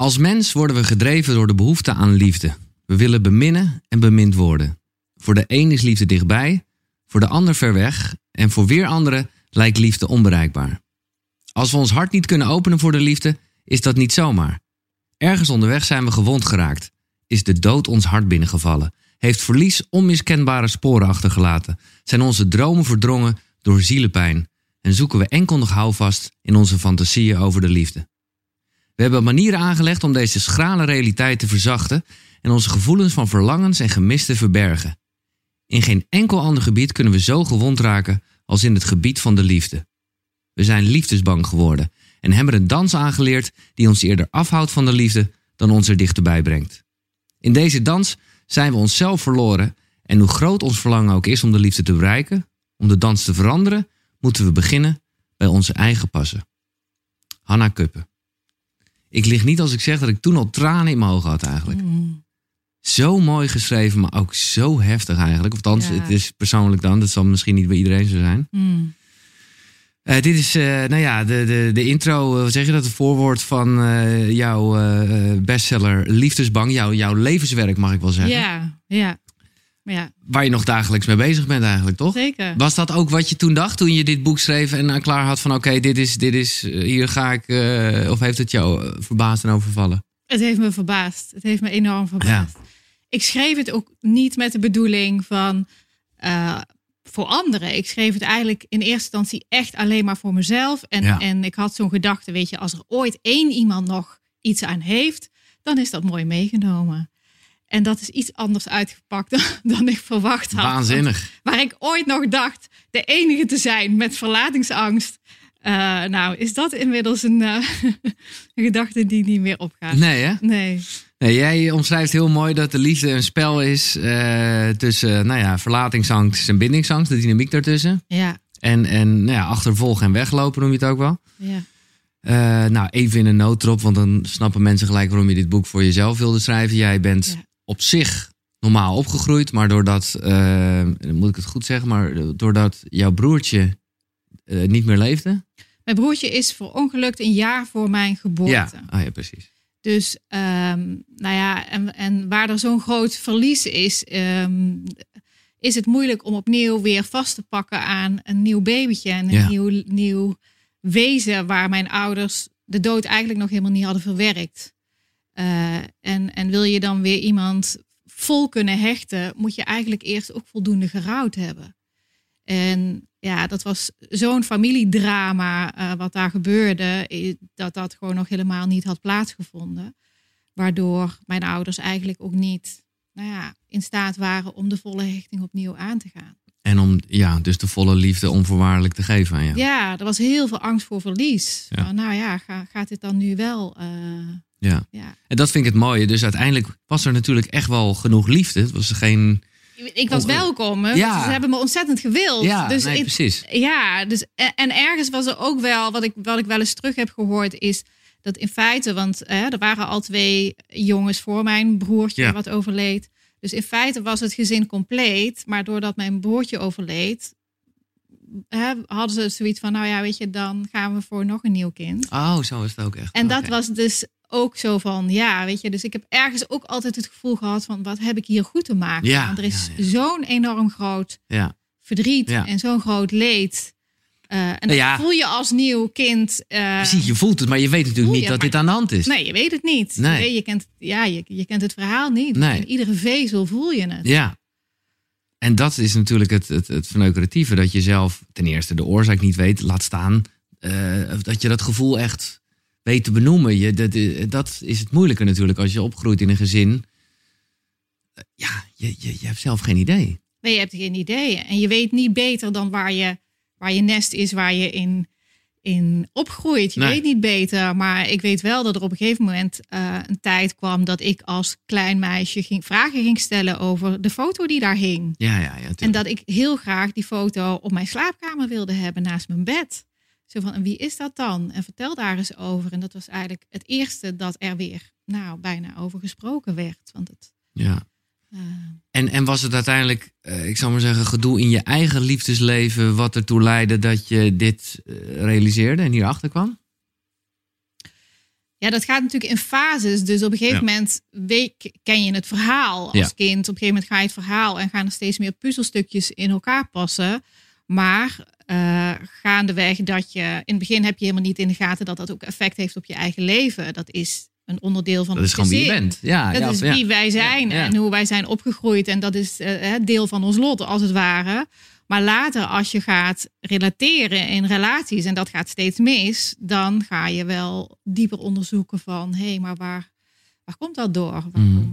Als mens worden we gedreven door de behoefte aan liefde. We willen beminnen en bemind worden. Voor de een is liefde dichtbij, voor de ander ver weg en voor weer anderen lijkt liefde onbereikbaar. Als we ons hart niet kunnen openen voor de liefde, is dat niet zomaar. Ergens onderweg zijn we gewond geraakt, is de dood ons hart binnengevallen, heeft verlies onmiskenbare sporen achtergelaten, zijn onze dromen verdrongen door zielepijn en zoeken we enkel nog houvast in onze fantasieën over de liefde. We hebben manieren aangelegd om deze schrale realiteit te verzachten en onze gevoelens van verlangens en gemis te verbergen. In geen enkel ander gebied kunnen we zo gewond raken als in het gebied van de liefde. We zijn liefdesbang geworden en hebben een dans aangeleerd die ons eerder afhoudt van de liefde dan ons er dichterbij brengt. In deze dans zijn we onszelf verloren en hoe groot ons verlangen ook is om de liefde te bereiken, om de dans te veranderen, moeten we beginnen bij onze eigen passen. Hanna Kuppen. Ik lig niet als ik zeg dat ik toen al tranen in mijn ogen had eigenlijk. Mm. Zo mooi geschreven, maar ook zo heftig eigenlijk. Of althans, Ja. het is persoonlijk dan. Dat zal misschien niet bij iedereen zo zijn. Mm. Eh, dit is, eh, nou ja, de, de, de intro, eh, wat zeg je dat? Het voorwoord van jouw bestseller Liefdesbang. Jouw, jouw levenswerk, mag ik wel zeggen. Ja, ja. Ja, Waar je nog dagelijks mee bezig bent eigenlijk, toch? zeker. Was dat ook wat je toen dacht toen je dit boek schreef en eh, klaar had van oké, dit is, dit is, eh, hier ga ik, eh, of heeft het jou verbaasd en overvallen? Het heeft me verbaasd. Het heeft me enorm verbaasd. Ik schreef het ook niet met de bedoeling van voor anderen. Ik schreef het eigenlijk in eerste instantie echt alleen maar voor mezelf. En, Ja. en ik had zo'n gedachte, weet je, als er ooit één iemand nog iets aan heeft, dan is dat mooi meegenomen. En dat is iets anders uitgepakt dan, dan ik verwacht had. Waanzinnig. Waar ik ooit nog dacht de enige te zijn met verlatingsangst. eh, nou, is dat inmiddels een, eh, een gedachte die niet meer opgaat. Nee, hè? Nee. Nee, jij omschrijft heel mooi dat de liefde een spel is eh, tussen, nou ja, verlatingsangst en bindingsangst, de dynamiek daartussen. Ja, En, en nou ja, achtervolgen en weglopen noem je het ook wel. ja. Nou, even in een noodtrop, want dan snappen mensen gelijk waarom je dit boek voor jezelf wilde schrijven. Jij bent Ja. Op zich normaal opgegroeid, maar doordat, eh, moet ik het goed zeggen, maar doordat jouw broertje eh, niet meer leefde. Mijn broertje is verongelukt een jaar voor mijn geboorte. Ja, ah, ja, precies. Dus, ehm, nou ja, en, en waar er zo'n groot verlies is, ehm, is het moeilijk om opnieuw weer vast te pakken aan een nieuw babytje en een Ja. nieuw, nieuw wezen waar mijn ouders de dood eigenlijk nog helemaal niet hadden verwerkt. Eh, en, en wil je dan weer iemand vol kunnen hechten, moet je eigenlijk eerst ook voldoende gerouwd hebben. En ja, dat was zo'n familiedrama eh, wat daar gebeurde, dat dat gewoon nog helemaal niet had plaatsgevonden. Waardoor mijn ouders eigenlijk ook niet nou ja, in staat waren om de volle hechting opnieuw aan te gaan. En om ja, dus de volle liefde onvoorwaardelijk te geven aan jou. Ja, er was heel veel angst voor verlies. Ja. Nou ja, ga- gaat dit dan nu wel? eh, Ja. ja. En dat vind ik het mooie. Dus uiteindelijk was er natuurlijk echt wel genoeg liefde. Het was geen. Ik was welkom. hè. ja. Ze hebben me ontzettend gewild. Ja, dus nee, ik- precies. Ja, dus, en, en ergens was er ook wel, wat ik, wat ik wel eens terug heb gehoord, is dat in feite, want hè, er waren al twee jongens voor mijn broertje Ja. wat overleed. Dus in feite was het gezin compleet, maar doordat mijn broertje overleed, hè, hadden ze zoiets van, nou ja, weet je, dan gaan we voor nog een nieuw kind. Oh, zo is het ook echt. En dat was dus ook zo van, ja, weet je, dus ik heb ergens ook altijd het gevoel gehad van, wat heb ik hier goed te maken? Ja, Want er is ja, ja. zo'n enorm groot verdriet en zo'n groot leed. Eh, en ja. voel je als nieuw kind. eh, Precies, je voelt het, maar je weet natuurlijk niet dat dit aan de hand is. Nee, je weet het niet. Nee. Je, je, kent, ja, je, je kent het verhaal niet. Nee. In iedere vezel voel je het. Ja. En dat is natuurlijk het, het, het verneukeratieve. Dat je zelf ten eerste de oorzaak niet weet. Laat staan eh, dat je dat gevoel echt weet te benoemen. Je, dat, dat is het moeilijke natuurlijk als je opgroeit in een gezin. Ja, je, je, je hebt zelf geen idee. Nee, je hebt geen idee. En je weet niet beter dan waar je, waar je nest is, waar je in, in opgroeit. Je Nee. weet niet beter. Maar ik weet wel dat er op een gegeven moment eh, een tijd kwam dat ik als klein meisje ging, vragen ging stellen over de foto die daar hing. Ja, ja, ja. En dat ik heel graag die foto op mijn slaapkamer wilde hebben naast mijn bed. Zo van, en wie is dat dan? En vertel daar eens over. En dat was eigenlijk het eerste dat er weer, nou, bijna over gesproken werd. Want het, Ja. En, en was het uiteindelijk, eh, ik zou maar zeggen, gedoe in je eigen liefdesleven... wat ertoe leidde dat je dit eh, realiseerde en hierachter kwam? Ja, dat gaat natuurlijk in fases. Dus op een gegeven Ja. moment weet, ken je het verhaal als Ja. kind. Op een gegeven moment ga je het verhaal en gaan er steeds meer puzzelstukjes in elkaar passen. Maar eh, gaandeweg dat je... In het begin heb je helemaal niet in de gaten dat dat ook effect heeft op je eigen leven. Dat is een onderdeel van Dat is gewoon wie je bent. Ja, Dat ja, is ja. wie wij zijn Ja, en hoe wij zijn opgegroeid. En dat is eh, deel van ons lot, als het ware. Maar later, als je gaat relateren in relaties en dat gaat steeds mis, dan ga je wel dieper onderzoeken van hé, hey, maar waar, waar komt dat door? Waarom Mhm.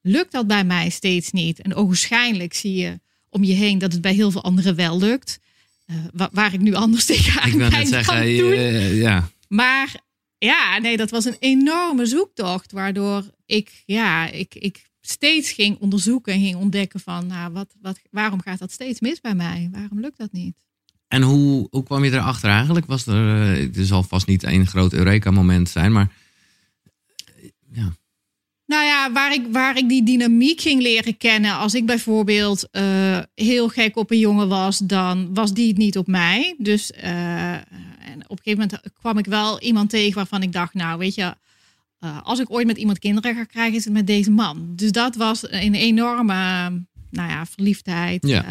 lukt dat bij mij steeds niet? En ogenschijnlijk zie je om je heen dat het bij heel veel anderen wel lukt. Eh, wa- waar ik nu anders tegenaan Ik wil net zeggen, eh, ja. Maar ja, nee, dat was een enorme zoektocht. Waardoor ik, ja, ik, ik steeds ging onderzoeken en ging ontdekken van, nou, wat, wat, waarom gaat dat steeds mis bij mij? Waarom lukt dat niet? En hoe, hoe kwam je erachter eigenlijk? Was er, eh, er zal vast niet één groot Eureka-moment zijn, maar Nou ja, waar ik, waar ik die dynamiek ging leren kennen. Als ik bijvoorbeeld eh, heel gek op een jongen was, dan was die het niet op mij. Dus eh, en op een gegeven moment kwam ik wel iemand tegen waarvan ik dacht, nou weet je, eh, als ik ooit met iemand kinderen ga krijgen, is het met deze man. Dus dat was een enorme, nou ja, verliefdheid, Ja.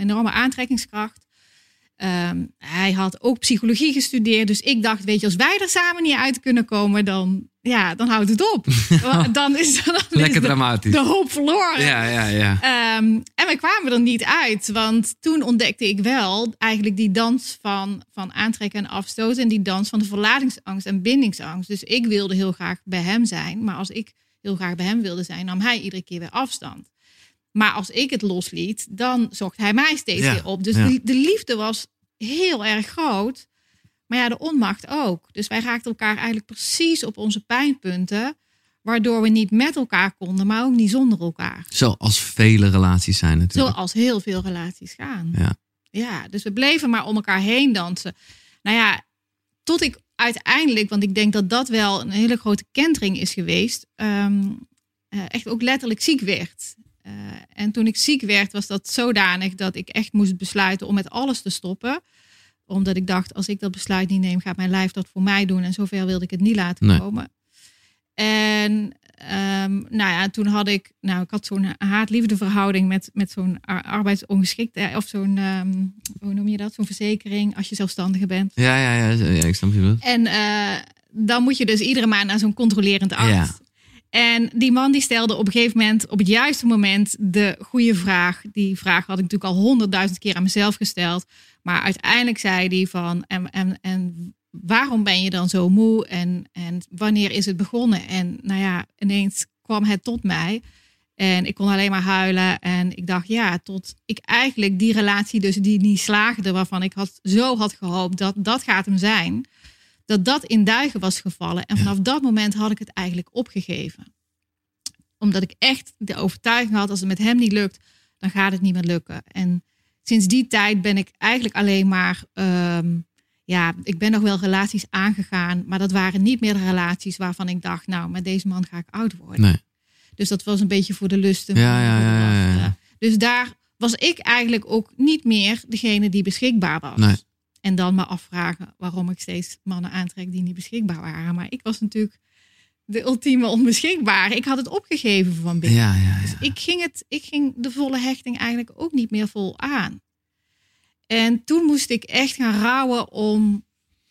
enorme aantrekkingskracht. Ehm, hij had ook psychologie gestudeerd, dus ik dacht, weet je, als wij er samen niet uit kunnen komen, dan, ja, dan houdt het op. Dan is, dan is lekker dramatisch. de hoop verloren. Ja, ja, ja. Ehm, en we kwamen er niet uit, want toen ontdekte ik wel eigenlijk die dans van, van aantrekken en afstoten. En die dans van de verlatingsangst en bindingsangst. Dus ik wilde heel graag bij hem zijn, maar als ik heel graag bij hem wilde zijn, nam hij iedere keer weer afstand. Maar als ik het losliet, dan zocht hij mij steeds Ja, weer op. Dus ja. de, de liefde was heel erg groot, maar ja, de onmacht ook. Dus wij raakten elkaar eigenlijk precies op onze pijnpunten, waardoor we niet met elkaar konden, maar ook niet zonder elkaar. Zoals vele relaties zijn natuurlijk. Zoals heel veel relaties gaan. Ja. Ja, dus we bleven maar om elkaar heen dansen. Nou ja, tot ik uiteindelijk, want ik denk dat dat wel een hele grote kentering is geweest, ehm, eh, echt ook letterlijk ziek werd. Eh, en toen ik ziek werd, was dat zodanig dat ik echt moest besluiten om met alles te stoppen. Omdat ik dacht, als ik dat besluit niet neem, gaat mijn lijf dat voor mij doen. En zover wilde ik het niet laten Nee. komen. En ehm, nou ja, toen had ik, nou, ik had zo'n haat-liefde verhouding met, met zo'n ar- arbeidsongeschiktheid of zo'n, ehm, hoe noem je dat? Zo'n verzekering als je zelfstandige bent. Ja, ja, ja, ja, ik snap je wel. En eh, dan moet je dus iedere maand naar zo'n controlerend arts. Ja. En die man die stelde op een gegeven moment, op het juiste moment, de goede vraag. Die vraag had ik natuurlijk al honderdduizend keer aan mezelf gesteld. Maar uiteindelijk zei hij van, en, en, en waarom ben je dan zo moe? En, en wanneer is het begonnen? En nou ja, ineens kwam het tot mij. En ik kon alleen maar huilen. En ik dacht, ja, tot ik eigenlijk die relatie dus die niet slaagde, waarvan ik had, zo had gehoopt dat dat gaat hem zijn, dat dat in duigen was gevallen. En vanaf dat moment had ik het eigenlijk opgegeven. Omdat ik echt de overtuiging had, als het met hem niet lukt, dan gaat het niet meer lukken. En sinds die tijd ben ik eigenlijk alleen maar, ehm, ja, ik ben nog wel relaties aangegaan, maar dat waren niet meer de relaties waarvan ik dacht, nou, met deze man ga ik oud worden. Nee. Dus dat was een beetje voor de lusten. Ja, ja, ja, ja. Dus daar was ik eigenlijk ook niet meer degene die beschikbaar was. Nee. En dan me afvragen waarom ik steeds mannen aantrek die niet beschikbaar waren. Maar ik was natuurlijk de ultieme onbeschikbare. Ik had het opgegeven van binnen. Ja, ja, Dus ik ging, het, ik ging de volle hechting eigenlijk ook niet meer vol aan. En toen moest ik echt gaan rouwen om,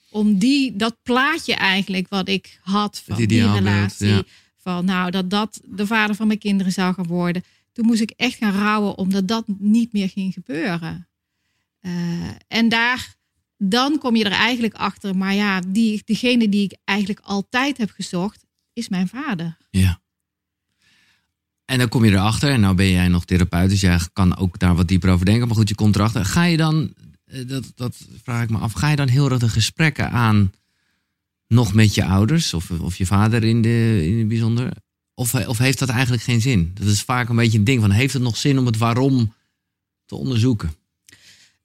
om die, dat plaatje eigenlijk wat ik had van die relatie. Van nou, dat dat de vader van mijn kinderen zou gaan worden. Toen moest ik echt gaan rouwen omdat dat niet meer ging gebeuren. Eh, en daar, dan kom je er eigenlijk achter. Maar ja, die, diegene die ik eigenlijk altijd heb gezocht, is mijn vader. Ja. En dan kom je erachter, en nou ben jij nog therapeut, dus jij kan ook daar wat dieper over denken. Maar goed, je komt erachter. Ga je dan, eh, dat, dat vraag ik me af, ga je dan heel erg de gesprekken aan nog met je ouders of, of je vader in, de, in het bijzonder? Of, of heeft dat eigenlijk geen zin? Dat is vaak een beetje een ding van, heeft het nog zin om het waarom te onderzoeken?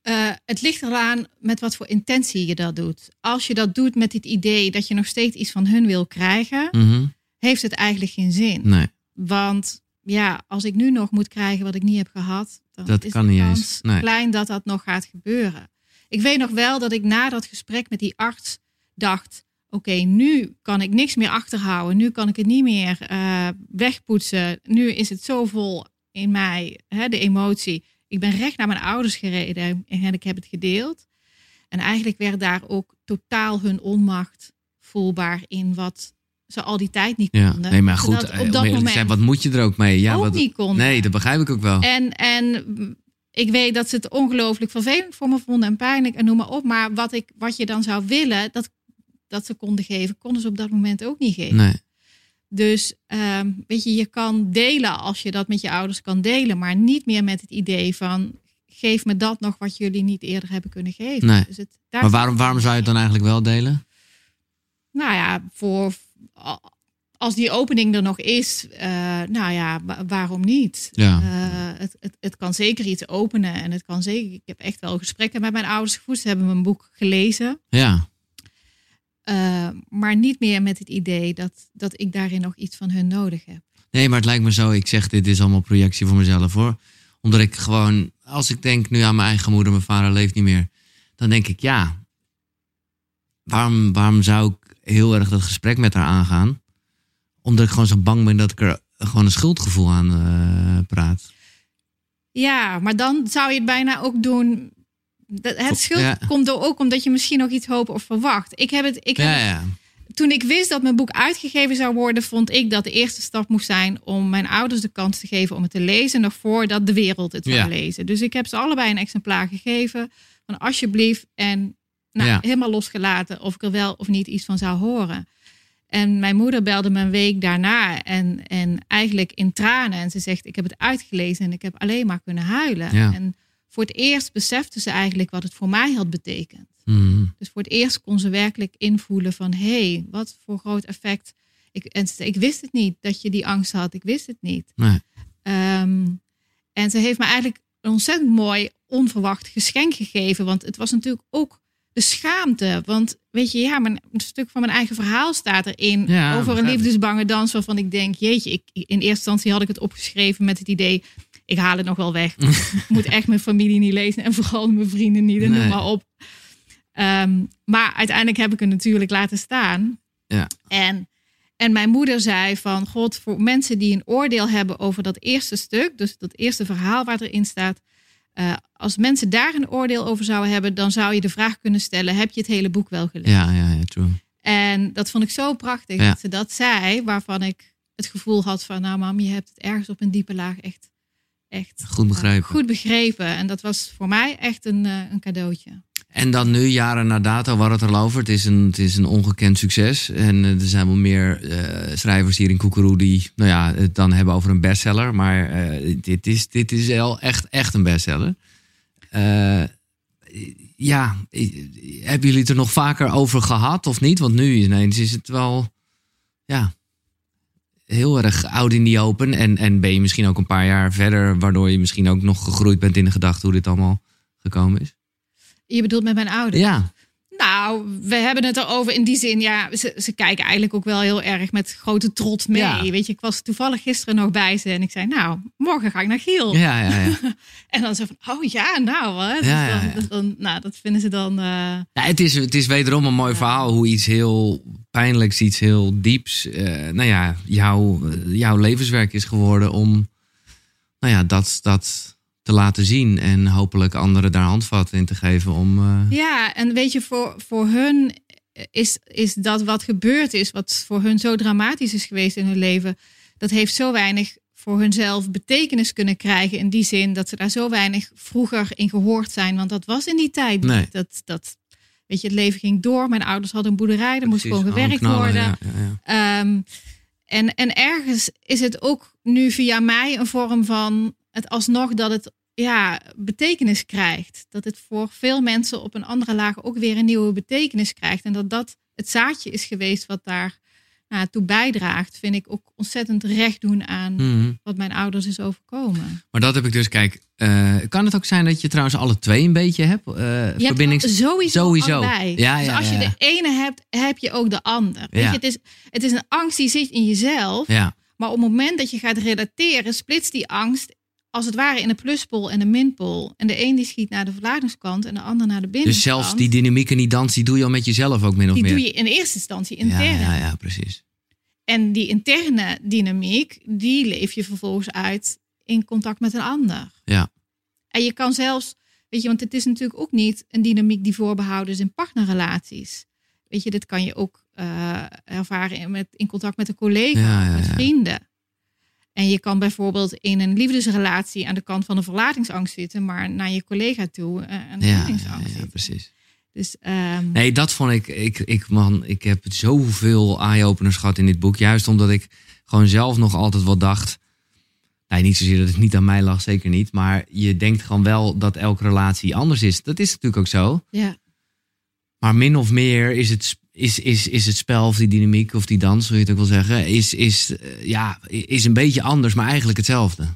Eh, het ligt eraan met wat voor intentie je dat doet. Als je dat doet met het idee dat je nog steeds iets van hun wil krijgen, Mhm. heeft het eigenlijk geen zin. Nee, Want ja, als ik nu nog moet krijgen wat ik niet heb gehad, dan Dat is kan de niet kans eens. Nee. klein dat dat nog gaat gebeuren. Ik weet nog wel dat ik na dat gesprek met die arts dacht: oké, nu kan ik niks meer achterhouden. Nu kan ik het niet meer uh, wegpoetsen. Nu is het zo vol in mij, hè, de emotie. Ik ben recht naar mijn ouders gereden en ik heb het gedeeld. En eigenlijk werd daar ook totaal hun onmacht voelbaar in wat ze al die tijd niet konden. Ja, nee, maar goed, op eh, dat moment zijn, wat moet je er ook mee? Ja, ook wat, niet konden. Nee, dat begrijp ik ook wel. En, en ik weet dat ze het ongelooflijk vervelend voor me vonden en pijnlijk en noem maar op. Maar wat, ik, wat je dan zou willen dat, dat ze konden geven, konden ze op dat moment ook niet geven. Nee. Dus um, weet je, je kan delen als je dat met je ouders kan delen, maar niet meer met het idee van geef me dat nog wat jullie niet eerder hebben kunnen geven. Nee. Dus het, maar waarom, waarom zou je het dan eigenlijk wel delen? Nou ja, voor als die opening er nog is, uh, nou ja, waarom niet? Ja. Uh, het, het, het, kan zeker iets openen en het kan zeker. Ik heb echt wel gesprekken met mijn ouders gevoerd. Ze hebben mijn boek gelezen. Ja. Uh, maar niet meer met het idee dat, dat ik daarin nog iets van hun nodig heb. Nee, maar het lijkt me zo. Ik zeg dit is allemaal projectie voor mezelf hoor. Omdat ik gewoon, als ik denk nu aan mijn eigen moeder, mijn vader leeft niet meer. Dan denk ik, ja, waarom, waarom zou ik heel erg dat gesprek met haar aangaan? Omdat ik gewoon zo bang ben dat ik er gewoon een schuldgevoel aan uh, praat. Ja, maar dan zou je het bijna ook doen. Het schuld komt er ook omdat je misschien nog iets hoopt of verwacht. Ik heb het. Ik heb, ja, ja. Toen ik wist dat mijn boek uitgegeven zou worden, vond ik dat de eerste stap moest zijn om mijn ouders de kans te geven om het te lezen, nog voordat de wereld het zou lezen. Dus ik heb ze allebei een exemplaar gegeven. Van alsjeblieft. En nou, helemaal losgelaten of ik er wel of niet iets van zou horen. En mijn moeder belde me een week daarna en, en eigenlijk in tranen. En ze zegt, ik heb het uitgelezen en ik heb alleen maar kunnen huilen. En voor het eerst besefte ze eigenlijk wat het voor mij had betekend. Mm. Dus voor het eerst kon ze werkelijk invoelen van, hé, hey, wat voor groot effect. Ik, en ze, ik wist het niet dat je die angst had. Ik wist het niet. Nee. Ehm, en ze heeft me eigenlijk een ontzettend mooi onverwacht geschenk gegeven. Want het was natuurlijk ook de schaamte. Want weet je, ja, mijn, een stuk van mijn eigen verhaal staat erin ja, over een liefdesbange dans waarvan ik denk, jeetje, ik, in eerste instantie had ik het opgeschreven met het idee, ik haal het nog wel weg. ik moet echt mijn familie niet lezen en vooral mijn vrienden niet en noem maar op. Ehm, maar uiteindelijk heb ik het natuurlijk laten staan. Ja. En, en mijn moeder zei van, god, voor mensen die een oordeel hebben over dat eerste stuk, dus dat eerste verhaal waar erin staat, uh, als mensen daar een oordeel over zouden hebben, dan zou je de vraag kunnen stellen: heb je het hele boek wel gelezen? Ja, ja, ja, true. En dat vond ik zo prachtig ja. dat ze dat zei, waarvan ik het gevoel had van: nou, mam, je hebt het ergens op een diepe laag echt, echt goed begrepen. Uh, goed begrepen. En dat was voor mij echt een, uh, een cadeautje. En dan nu, jaren na dato, waar het er over. Het is een, het is een ongekend succes. En er zijn wel meer uh, schrijvers hier in Koekeroe die nou ja, het dan hebben over een bestseller. Maar uh, dit, is, dit is wel echt, echt een bestseller. Uh, ja, hebben jullie het er nog vaker over gehad of niet? Want nu ineens is het wel ja, heel erg oud in die open. En, en ben je misschien ook een paar jaar verder, waardoor je misschien ook nog gegroeid bent in de gedachte hoe dit allemaal gekomen is. Je bedoelt met mijn ouders? Ja. Nou, we hebben het erover in die zin. Ja, ze, ze kijken eigenlijk ook wel heel erg met grote trots mee. Ja. Weet je, ik was toevallig gisteren nog bij ze en ik zei, nou, morgen ga ik naar Giel. Ja, ja, ja. en dan zo van, oh ja, nou, hè. Dus Ja, dan, dan- nou, dat vinden ze dan. eh, Ja, het, is, het is wederom een mooi verhaal hoe iets heel pijnlijks, iets heel dieps, eh, nou ja, jouw, jouw levenswerk is geworden om nou ja, dat, dat te laten zien en hopelijk anderen daar handvat in te geven om. eh, Ja, en weet je, voor, voor hun is, is dat wat gebeurd is, wat voor hun zo dramatisch is geweest in hun leven, dat heeft zo weinig voor hunzelf betekenis kunnen krijgen. In die zin dat ze daar zo weinig vroeger in gehoord zijn. Want dat was in die tijd niet. Nee. Dat, dat, weet je, het leven ging door. Mijn ouders hadden een boerderij, er moest gewoon gewerkt knallen, worden. ja, ja, ja. Ehm, en, en ergens is het ook nu via mij een vorm van het alsnog dat het ja, betekenis krijgt. Dat het voor veel mensen op een andere laag ook weer een nieuwe betekenis krijgt. En dat dat het zaadje is geweest wat daar nou, toe bijdraagt, vind ik ook ontzettend recht doen aan Mhm. wat mijn ouders is overkomen. Maar dat heb ik dus, kijk, eh, kan het ook zijn dat je trouwens alle twee een beetje hebt? eh Je verbindings... hebt sowieso, Sowieso. allebei. Ja, dus ja, als je ja, de ene hebt, heb je ook de ander. Weet je, het, is, het is een angst die zit in jezelf. Ja, Maar op het moment dat je gaat relateren, splitst die angst als het ware in de pluspol en de minpol. En de een die schiet naar de verlatingskant en de ander naar de binnenkant. Dus zelfs die dynamiek en die dans, die doe je al met jezelf ook min of die meer. doe je in eerste instantie intern. ja, ja, precies. En die interne dynamiek, die leef je vervolgens uit in contact met een ander. Ja. En je kan zelfs, weet je, want het is natuurlijk ook niet een dynamiek die voorbehouden is in partnerrelaties. Weet je, dit kan je ook eh, ervaren in, met, in contact met een collega, Ja, ja, met ja. vrienden. En je kan bijvoorbeeld in een liefdesrelatie aan de kant van de verlatingsangst zitten, maar naar je collega toe eh, een Ja, ja, ja, precies. Dus ehm, Nee, dat vond ik, ik, ik, man, ik heb zoveel eye-openers gehad in dit boek. Juist omdat ik gewoon zelf nog altijd wel dacht. Nee, niet zozeer dat het niet aan mij lag, zeker niet. Maar je denkt gewoon wel dat elke relatie anders is. Dat is natuurlijk ook zo. ja, Maar min of meer is het, is, is, is het spel of die dynamiek of die dans, hoe je het ook wil zeggen, is, is, eh, ja, is een beetje anders, maar eigenlijk hetzelfde.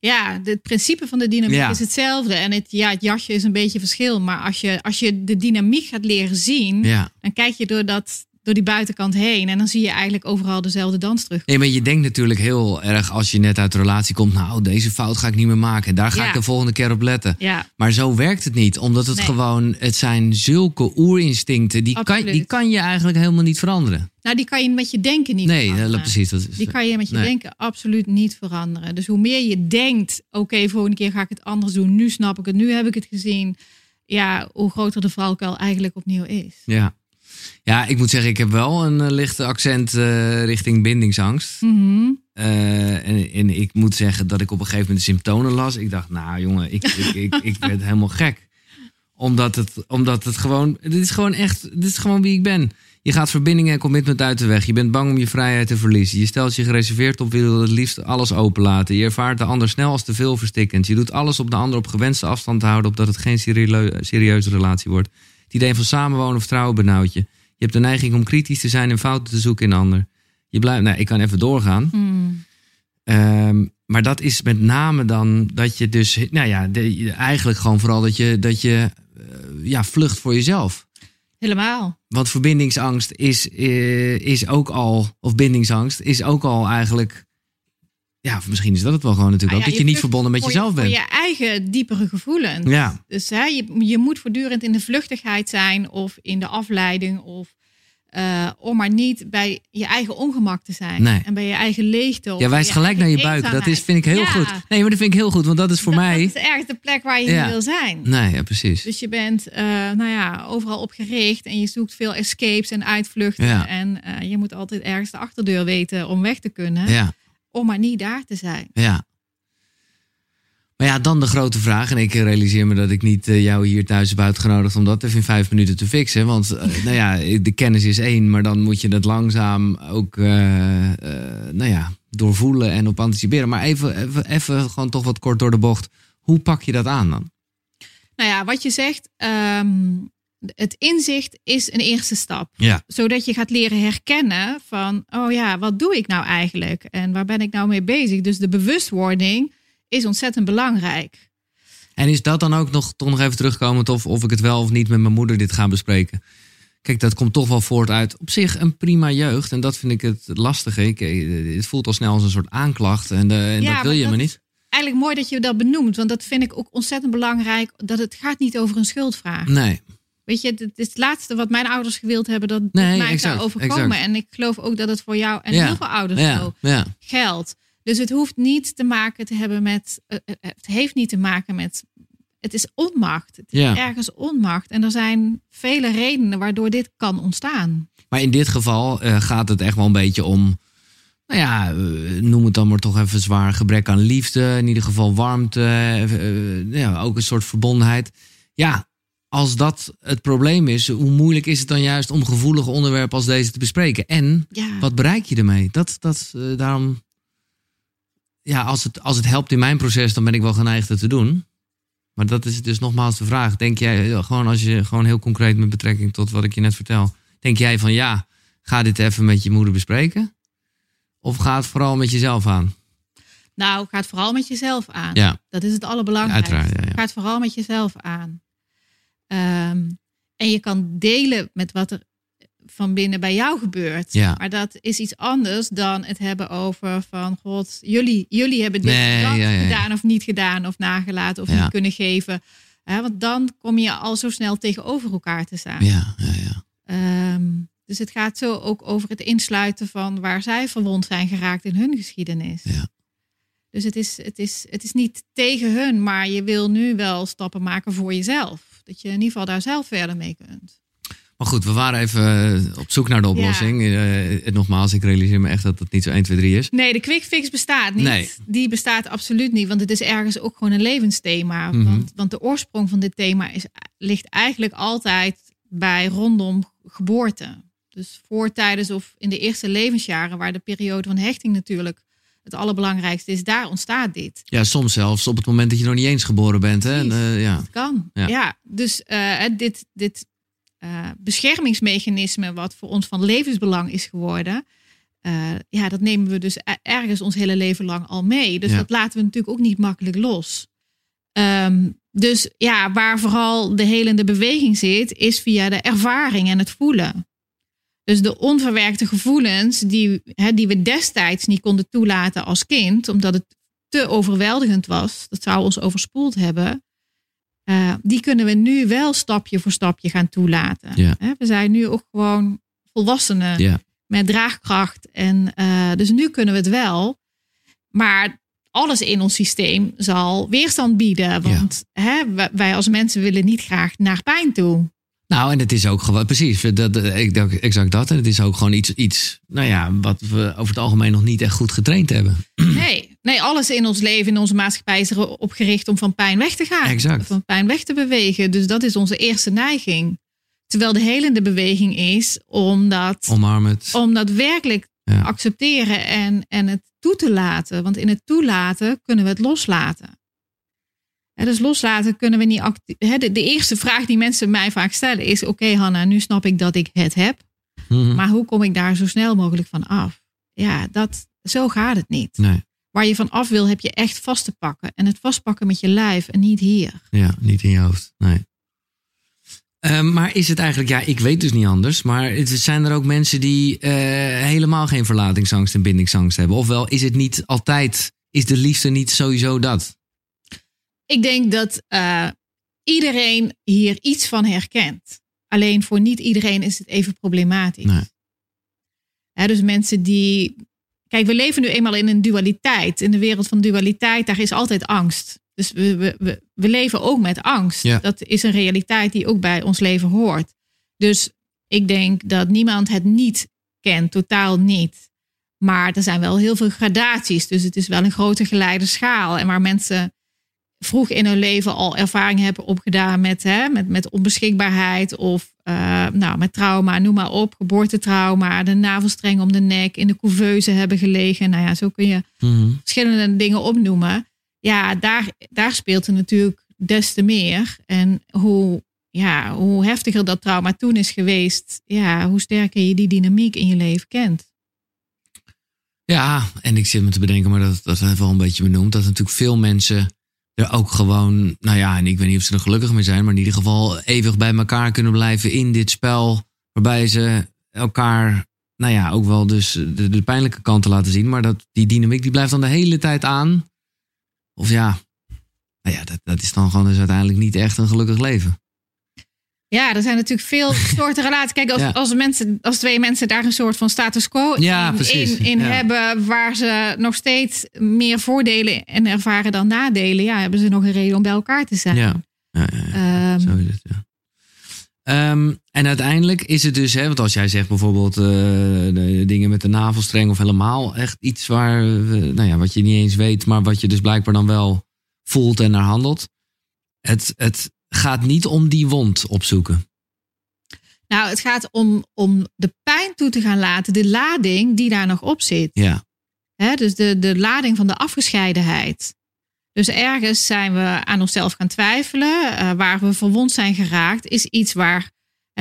ja, het principe van de dynamiek Ja. is hetzelfde. En het, ja, het jasje is een beetje verschil. Maar als je, als je de dynamiek gaat leren zien, Ja. dan kijk je door, dat, door die buitenkant heen. En dan zie je eigenlijk overal dezelfde dans terug. Nee, maar je denkt natuurlijk heel erg als je net uit de relatie komt, nou, deze fout ga ik niet meer maken. Daar ga Ja. ik de volgende keer op letten. Ja, Maar zo werkt het niet, omdat het Nee. gewoon, het zijn zulke oerinstincten, die kan, die kan je eigenlijk helemaal niet veranderen. nou die kan je met je denken niet Nee, veranderen. eh, precies. Dat is, Die kan je met je Nee. denken absoluut niet veranderen. Dus hoe meer je denkt, oké, volgende keer ga ik het anders doen. Nu snap ik het, nu heb ik het gezien. Ja, hoe groter de valkuil eigenlijk opnieuw is. Ja. Ja, ik moet zeggen, ik heb wel een eh, lichte accent eh, richting bindingsangst. Mhm. Eh, en, en ik moet zeggen dat ik op een gegeven moment de symptomen las. Ik dacht, nou jongen, ik, ik, ik, ik werd helemaal gek. Omdat het, omdat het gewoon, dit is gewoon echt, dit is gewoon wie ik ben. Je gaat verbindingen en commitment uit de weg. Je bent bang om je vrijheid te verliezen. Je stelt je gereserveerd op, wil het liefst alles openlaten. Je ervaart de ander snel als te veel verstikkend. Je doet alles om de ander op gewenste afstand te houden, opdat het geen serieu- serieuze relatie wordt. Het idee van samenwonen of trouwen benauwt je. Je hebt de neiging om kritisch te zijn en fouten te zoeken in een ander. Je blijft, nou, ik kan even doorgaan. Hmm. Ehm, maar dat is met name dan dat je dus, nou ja, de- eigenlijk gewoon vooral dat je, dat je eh, ja, vlucht voor jezelf. Helemaal. Want verbindingsangst is, eh, is ook al, of bindingsangst is ook al eigenlijk, ja, of misschien is dat het wel gewoon natuurlijk Ah ook, ja, dat je niet verbonden met jezelf je, bent. Voor je eigen diepere gevoelens. Ja, Dus hè, je, je moet voortdurend in de vluchtigheid zijn of in de afleiding of eh, om maar niet bij je eigen ongemak te zijn Nee. en bij je eigen leegte. ja wijs gelijk naar je buik. Dat is, vind ik heel Ja, goed. Nee, maar dat vind ik heel goed, want dat is voor dat, mij. Dat is ergens de plek waar je Ja. wil zijn. Nee, ja, precies. Dus je bent eh, nou ja, overal op gericht en je zoekt veel escapes en uitvluchten. En eh, je moet altijd ergens de achterdeur weten om weg te kunnen. Ja. Om maar niet daar te zijn. Ja. Maar ja, dan de grote vraag. En ik realiseer me dat ik niet eh, jou hier thuis heb uitgenodigd om dat even in vijf minuten te fixen. Want eh, nou ja, de kennis is één, maar dan moet je dat langzaam ook eh, nou ja, doorvoelen en op anticiperen. Maar even, even, even gewoon toch wat kort door de bocht. Hoe pak je dat aan dan? Nou ja, wat je zegt, ehm, het inzicht is een eerste stap. Ja. Zodat je gaat leren herkennen van, oh ja, wat doe ik nou eigenlijk? En waar ben ik nou mee bezig? Dus de bewustwording is ontzettend belangrijk. En is dat dan ook nog, toch nog even terugkomend of, of ik het wel of niet met mijn moeder dit ga bespreken? Kijk, dat komt toch wel voort uit op zich een prima jeugd. En dat vind ik het lastige. Ik, eh, het voelt al snel als een soort aanklacht. En, eh, en Ja, dat wil maar je dat maar is niet. Eigenlijk mooi dat je dat benoemt, want dat vind ik ook ontzettend belangrijk. Dat het gaat niet over een schuldvraag. Nee. Weet je, het is het laatste wat mijn ouders gewild hebben, dat Nee, mij exact, zou overkomen. exact. En ik geloof ook dat het voor jou en Ja, heel veel ouders Ja, zo ja. geldt. Dus het hoeft niet te maken te hebben met, eh, eh, het heeft niet te maken met, het is onmacht. Het is ergens onmacht. En er zijn vele redenen waardoor dit kan ontstaan. Maar in dit geval eh, gaat het echt wel een beetje om. Nou ja, eh, noem het dan maar toch even zwaar. Gebrek aan liefde, in ieder geval warmte. eh, eh, ja, ook een soort verbondenheid. Ja, als dat het probleem is, hoe moeilijk is het dan juist om gevoelige onderwerpen als deze te bespreken? En Ja, wat bereik je ermee? Dat, dat, eh, daarom. Ja, als het, als het helpt in mijn proces, dan ben ik wel geneigd het te doen. Maar dat is dus nogmaals de vraag. Denk jij, ja, gewoon als je gewoon heel concreet met betrekking tot wat ik je net vertel. Denk jij van ja, ga dit even met je moeder bespreken? Of ga het vooral met jezelf aan? nou, ga het vooral met jezelf aan. Ja, Dat is het allerbelangrijkste. Ja, ja. Ga het vooral met jezelf aan. Ehm, en je kan delen met wat er van binnen bij jou gebeurt. Ja. Maar dat is iets anders dan het hebben over van god, jullie, jullie hebben dit Nee, ja, gedaan of niet gedaan of nagelaten of niet kunnen geven. Want dan kom je al zo snel tegenover elkaar te staan. Ja, ja, ja. Ehm, dus het gaat zo ook over het insluiten van waar zij verwond zijn geraakt in hun geschiedenis. Ja. Dus het is, het, is, het is niet tegen hun, maar je wil nu wel stappen maken voor jezelf. Dat je in ieder geval daar zelf verder mee kunt. Maar goed, we waren even eh, op zoek naar de oplossing. Eh, nogmaals, ik realiseer me echt dat het niet zo 1, 2, 3 is. Nee, de quick fix bestaat niet. Nee. Die bestaat absoluut niet, want het is ergens ook gewoon een levensthema. Mhm. want, want de oorsprong van dit thema is, ligt eigenlijk altijd bij rondom geboorte. Dus voor, tijdens of in de eerste levensjaren, waar de periode van hechting natuurlijk het allerbelangrijkste is, daar ontstaat dit. Ja, soms zelfs op het moment dat je nog niet eens geboren bent. Hè? En, eh, ja. Het kan. Ja. Ja, dus eh, dit, dit eh, beschermingsmechanisme, wat voor ons van levensbelang is geworden, ja, dat nemen we dus e- ergens ons hele leven lang al mee. Dus Ja. dat laten we natuurlijk ook niet makkelijk los. Ehm, dus ja, waar vooral de helende beweging zit, is via de ervaring en het voelen. Dus de onverwerkte gevoelens die, hè, die we destijds niet konden toelaten als kind, omdat het te overweldigend was, dat zou ons overspoeld hebben, eh, die kunnen we nu wel stapje voor stapje gaan toelaten. Ja. We zijn nu ook gewoon volwassenen Ja. met draagkracht. En eh, dus nu kunnen we het wel. Maar alles in ons systeem zal weerstand bieden. Want hè, wij als mensen willen niet graag naar pijn toe. Nou, en het is ook gewoon, precies, dat, dacht exact dat. En het is ook gewoon iets, iets, nou ja, wat we over het algemeen nog niet echt goed getraind hebben. Nee, nee, alles in ons leven, in onze maatschappij is erop gericht om van pijn weg te gaan. Exact. Van pijn weg te bewegen. Dus dat is onze eerste neiging. Terwijl de helende beweging is om dat, Omarm het. om dat werkelijk Ja. te accepteren en, en het toe te laten. Want in het toelaten kunnen we het loslaten. Dus loslaten kunnen we niet. acti- hè, de, de eerste vraag die mensen mij vaak stellen is: Oké, Hanna, nu snap ik dat ik het heb. Mhm. Maar hoe kom ik daar zo snel mogelijk van af? Ja, dat, zo gaat het niet. Nee, Waar je van af wil, heb je echt vast te pakken. En het vastpakken met je lijf en niet hier. ja, niet in je hoofd. Nee. Ehm, maar is het eigenlijk, ja, ik weet dus niet anders, maar het, zijn er ook mensen die eh, helemaal geen verlatingsangst en bindingsangst hebben? Ofwel, is het niet altijd, is de liefde niet sowieso dat? Ik denk dat eh, iedereen hier iets van herkent. Alleen voor niet iedereen is het even problematisch. Nee. Dus mensen die. Kijk, we leven nu eenmaal in een dualiteit. In de wereld van dualiteit, daar is altijd angst. Dus we, we, we, we leven ook met angst. Ja. Dat is een realiteit die ook bij ons leven hoort. Dus ik denk dat niemand het niet kent, totaal niet. Maar er zijn wel heel veel gradaties. Dus het is wel een grote geleide schaal. En waar mensen vroeg in hun leven al ervaring hebben opgedaan met, hè, met, met onbeschikbaarheid of eh, nou, met trauma, noem maar op, geboortetrauma, de navelstreng om de nek, in de couveuse hebben gelegen. Nou ja, zo kun je Mhm. verschillende dingen opnoemen. Ja, daar, daar speelt er natuurlijk des te meer. En hoe, ja, hoe heftiger dat trauma toen is geweest, ja, hoe sterker je die dynamiek in je leven kent. Ja, en ik zit me te bedenken, maar dat, dat wel een beetje benoemd. Dat natuurlijk veel mensen er ook gewoon, nou ja, en ik weet niet of ze er gelukkig mee zijn, maar in ieder geval eeuwig bij elkaar kunnen blijven in dit spel. Waarbij ze elkaar, nou ja, ook wel dus de, pijnlijke kanten laten zien. Maar dat, die dynamiek die blijft dan de hele tijd aan. Of ja, nou ja, dat, dat is dan gewoon dus uiteindelijk niet echt een gelukkig leven. Ja, er zijn natuurlijk veel soorten relaties. Kijk, als, Ja. als, mensen, als twee mensen daar een soort van status quo Ja, in, in, Ja. hebben, waar ze nog steeds meer voordelen en ervaren dan nadelen, ja, hebben ze nog een reden om bij elkaar te zijn. Ja. Ehm, Zo is het, ja. Ehm, en uiteindelijk is het dus, hè, want als jij zegt bijvoorbeeld eh, de dingen met de navelstreng of helemaal echt iets waar, nou ja, wat je niet eens weet, maar wat je dus blijkbaar dan wel voelt en naar handelt. Het, het gaat niet om die wond opzoeken. nou, het gaat om, om de pijn toe te gaan laten, de lading die daar nog op zit. Ja, dus de, de lading van de afgescheidenheid. Dus ergens zijn we aan onszelf gaan twijfelen. eh, waar we verwond zijn geraakt, is iets waar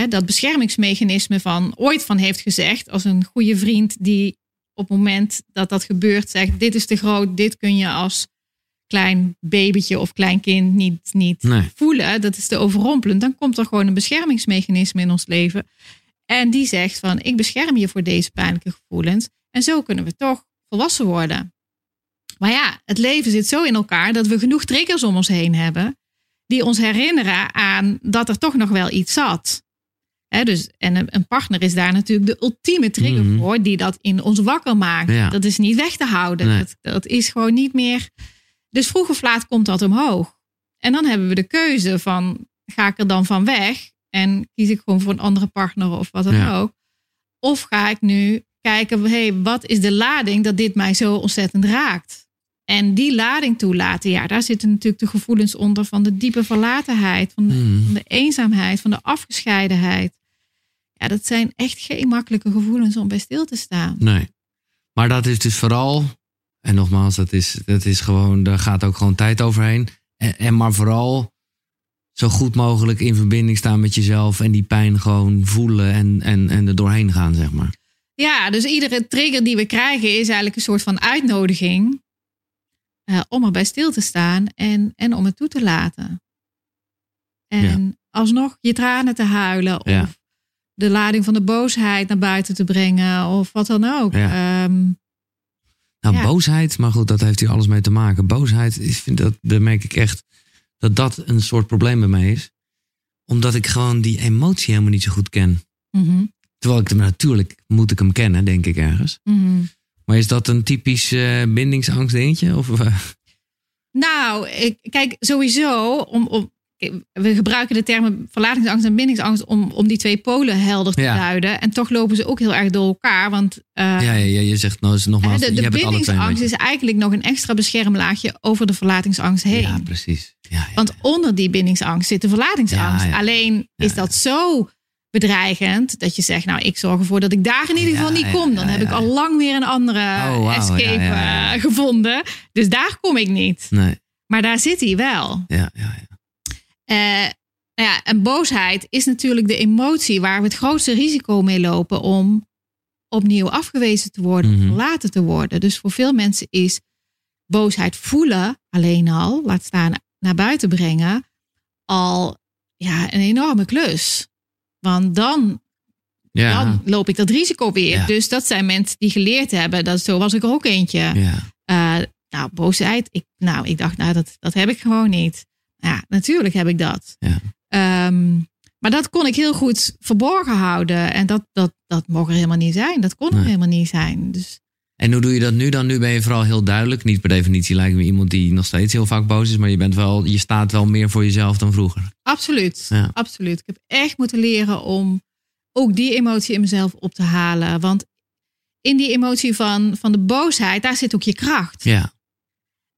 dat beschermingsmechanisme van ooit van heeft gezegd. Als een goede vriend die op het moment dat dat gebeurt zegt: Dit is te groot, dit kun je als klein babytje of klein kind niet, niet nee. voelen. Dat is te overrompelend. Dan komt er gewoon een beschermingsmechanisme in ons leven. En die zegt van, ik bescherm je voor deze pijnlijke gevoelens. En zo kunnen we toch volwassen worden. Maar ja, het leven zit zo in elkaar dat we genoeg triggers om ons heen hebben. Die ons herinneren aan dat er toch nog wel iets zat. Hè, dus, en een, partner is daar natuurlijk de ultieme trigger Mhm. voor, die dat in ons wakker maakt. Ja. Dat is niet weg te houden. Nee. Dat, dat is gewoon niet meer. Dus vroeg of laat komt dat omhoog. En dan hebben we de keuze van, ga ik er dan van weg en kies ik gewoon voor een andere partner of wat dan Ja. ook. Of ga ik nu kijken, hey, wat is de lading dat dit mij zo ontzettend raakt? En die lading toelaten, ja, daar zitten natuurlijk de gevoelens onder van de diepe verlatenheid, van de, Mhm. van de eenzaamheid, van de afgescheidenheid. Ja, dat zijn echt geen makkelijke gevoelens om bij stil te staan. Nee. Maar dat is dus vooral, en nogmaals, dat is, dat is gewoon, daar gaat ook gewoon tijd overheen. En, en maar vooral zo goed mogelijk in verbinding staan met jezelf en die pijn gewoon voelen en, en, en er doorheen gaan, zeg maar. Ja, dus iedere trigger die we krijgen is eigenlijk een soort van uitnodiging eh, om erbij stil te staan en, en om het toe te laten. En alsnog je tranen te huilen of Ja. de lading van de boosheid naar buiten te brengen of wat dan ook. Ja. Ehm, Nou, Ja. boosheid, maar goed, dat heeft hier alles mee te maken. Boosheid, vind dat, daar merk ik echt dat dat een soort probleem bij mij is. Omdat ik gewoon die emotie helemaal niet zo goed ken. mhm, Terwijl ik hem natuurlijk, moet ik hem kennen, denk ik ergens. mhm. Maar is dat een typisch eh, bindingsangst dingetje? Of, eh, Nou, ik, kijk, sowieso, om, om, we gebruiken de termen verlatingsangst en bindingsangst om, om die twee polen helder te Ja. duiden. En toch lopen ze ook heel erg door elkaar. Want eh, ja, ja, je zegt nou, hè, nogmaals, de, je de een bindingsangst is eigenlijk nog een extra beschermlaagje over de verlatingsangst heen. Ja, precies. Ja, ja, Want onder die bindingsangst zit de verlatingsangst. Alleen is dat zo bedreigend dat je zegt, nou, ik zorg ervoor dat ik daar in ieder geval niet kom. Dan heb ik al lang weer een andere Oh, escape eh, gevonden. Dus daar kom ik niet. Nee, Maar daar zit hij wel. ja, ja. Eh, nou ja, en boosheid is natuurlijk de emotie waar we het grootste risico mee lopen om opnieuw afgewezen te worden, of Mhm. verlaten te worden. Dus voor veel mensen is boosheid voelen alleen al, laat staan naar buiten brengen, al ja, een enorme klus. Want dan, Ja, dan loop ik dat risico weer. Ja. Dus dat zijn mensen die geleerd hebben. Dat, zo was ik er ook eentje. ja. Eh, nou, boosheid. Ik, nou, ik dacht, nou, dat, dat heb ik gewoon niet. Ja, natuurlijk heb ik dat. Ja. Ehm, maar dat kon ik heel goed verborgen houden. En dat, dat, dat mocht er helemaal niet zijn. Dat kon er helemaal niet zijn. Dus En hoe doe je dat nu dan? Nu ben je vooral heel duidelijk. Niet per definitie lijkt me iemand die nog steeds heel vaak boos is. Maar je, bent wel, je staat wel meer voor jezelf dan vroeger. absoluut. Ja. Absoluut. Ik heb echt moeten leren om ook die emotie in mezelf op te halen. Want in die emotie van, van de boosheid, daar zit ook je kracht. Ja,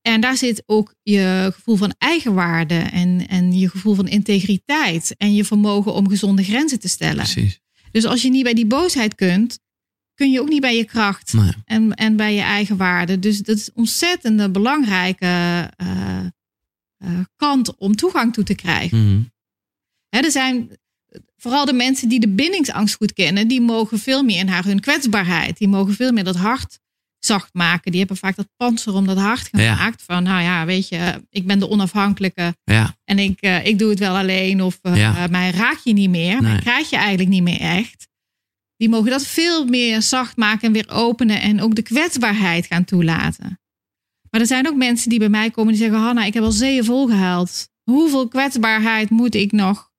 En daar zit ook je gevoel van eigenwaarde en, en je gevoel van integriteit en je vermogen om gezonde grenzen te stellen. precies. Dus als je niet bij die boosheid kunt, kun je ook niet bij je kracht Nee. en, en bij je eigen waarde. Dus dat is een ontzettend belangrijke eh, eh, kant om toegang toe te krijgen. Mhm. Hè, er zijn vooral de mensen die de bindingsangst goed kennen, die mogen veel meer naar hun kwetsbaarheid. Die mogen veel meer dat hart zacht maken. Die hebben vaak dat panzer om dat hart Ja. gemaakt. Van nou ja, weet je, ik ben de onafhankelijke Ja, en ik, eh, ik doe het wel alleen. Of eh, Ja. mij raak je niet meer, mij Nee. krijg je eigenlijk niet meer echt. Die mogen dat veel meer zacht maken en weer openen en ook de kwetsbaarheid gaan toelaten. Maar er zijn ook mensen die bij mij komen die zeggen: Hanna, ik heb al zeeën volgehuild. Hoeveel kwetsbaarheid moet ik nog?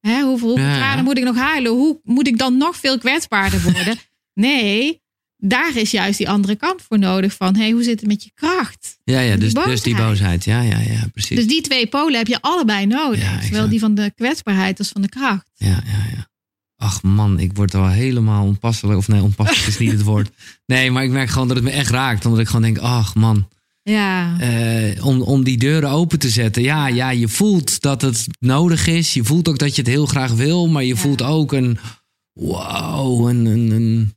Hè, hoeveel hoeveel Ja, ja. tranen moet ik nog huilen? Hoe moet ik dan nog veel kwetsbaarder worden? nee, daar is juist die andere kant voor nodig. Van hey, hoe zit het met je kracht? ja, ja Die dus, dus die boosheid. Ja, ja, ja, precies. Dus die twee polen heb je allebei nodig. Ja, Zowel die van de kwetsbaarheid als van de kracht. Ja, ja, ja. Ach man, ik word wel helemaal onpasselijk. Of nee, onpasselijk is niet het woord. Nee, maar ik merk gewoon dat het me echt raakt. Omdat ik gewoon denk, ach man, Ja, eh, om, om die deuren open te zetten. Ja, ja, je voelt dat het nodig is. Je voelt ook dat je het heel graag wil. Maar je Ja. voelt ook een, wow, een, een, een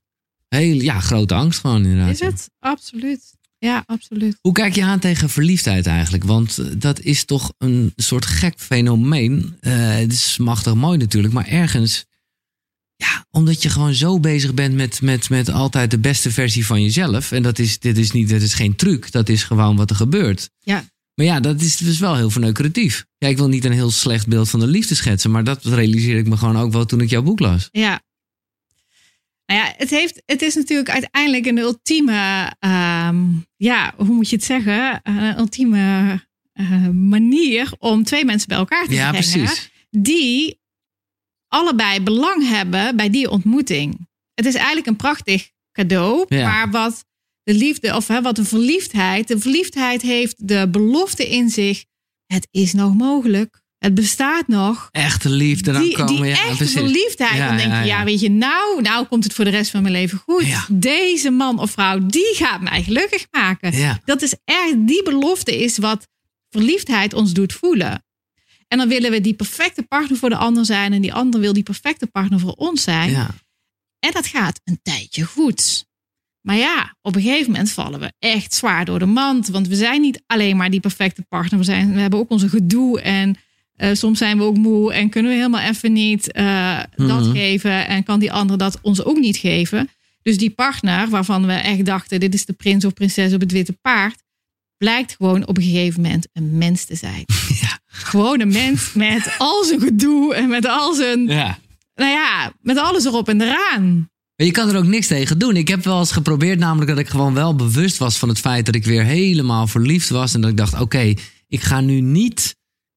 hele ja, grote angst gewoon inderdaad. is het? Absoluut. Ja, absoluut. Hoe kijk je aan tegen verliefdheid eigenlijk? Want eh, dat is toch een soort gek fenomeen. Eh, het is machtig mooi natuurlijk, maar ergens... Ja, omdat je gewoon zo bezig bent met, met, met altijd de beste versie van jezelf. En dat is, dit is, niet, dat is geen truc, dat is gewoon wat er gebeurt. Ja. Maar ja, dat is dus wel heel verneukeratief. Ja, ik wil niet een heel slecht beeld van de liefde schetsen... maar dat realiseerde ik me gewoon ook wel toen ik jouw boek las. Ja. Nou ja, het, heeft, het is natuurlijk uiteindelijk een ultieme, ehm, ja, hoe moet je het zeggen? Een ultieme eh, manier om twee mensen bij elkaar te Ja, brengen. precies. Die allebei belang hebben bij die ontmoeting. Het is eigenlijk een prachtig cadeau, Ja. maar wat de liefde, of hè, wat de verliefdheid, de verliefdheid heeft de belofte in zich. Het is nog mogelijk. Het bestaat nog Echte liefde dan die, komen. die ja, echte verliefdheid. Ja, dan denk je, ja, ja. weet je, nou, nou komt het voor de rest van mijn leven goed. Deze man of vrouw, die gaat mij gelukkig maken. Ja. Dat is echt, die belofte is wat verliefdheid ons doet voelen. En dan willen we die perfecte partner voor de ander zijn. En die ander wil die perfecte partner voor ons zijn. Ja. En dat gaat een tijdje goed. Maar ja, op een gegeven moment vallen we echt zwaar door de mand. Want we zijn niet alleen maar die perfecte partner. We, zijn, we hebben ook onze gedoe. En eh, soms zijn we ook moe. En kunnen we helemaal even niet eh, dat Mhm. geven. En kan die ander dat ons ook niet geven. Dus die partner waarvan we echt dachten... dit is de prins of prinses op het witte paard... blijkt gewoon op een gegeven moment een mens te zijn. Ja. Gewoon een mens met al zijn gedoe en met al zijn... ja. Nou ja, met alles erop en eraan. Maar je kan er ook niks tegen doen. Ik heb wel eens geprobeerd, namelijk dat ik gewoon wel bewust was van het feit dat ik weer helemaal verliefd was. En dat ik dacht: oké, ik ga nu niet.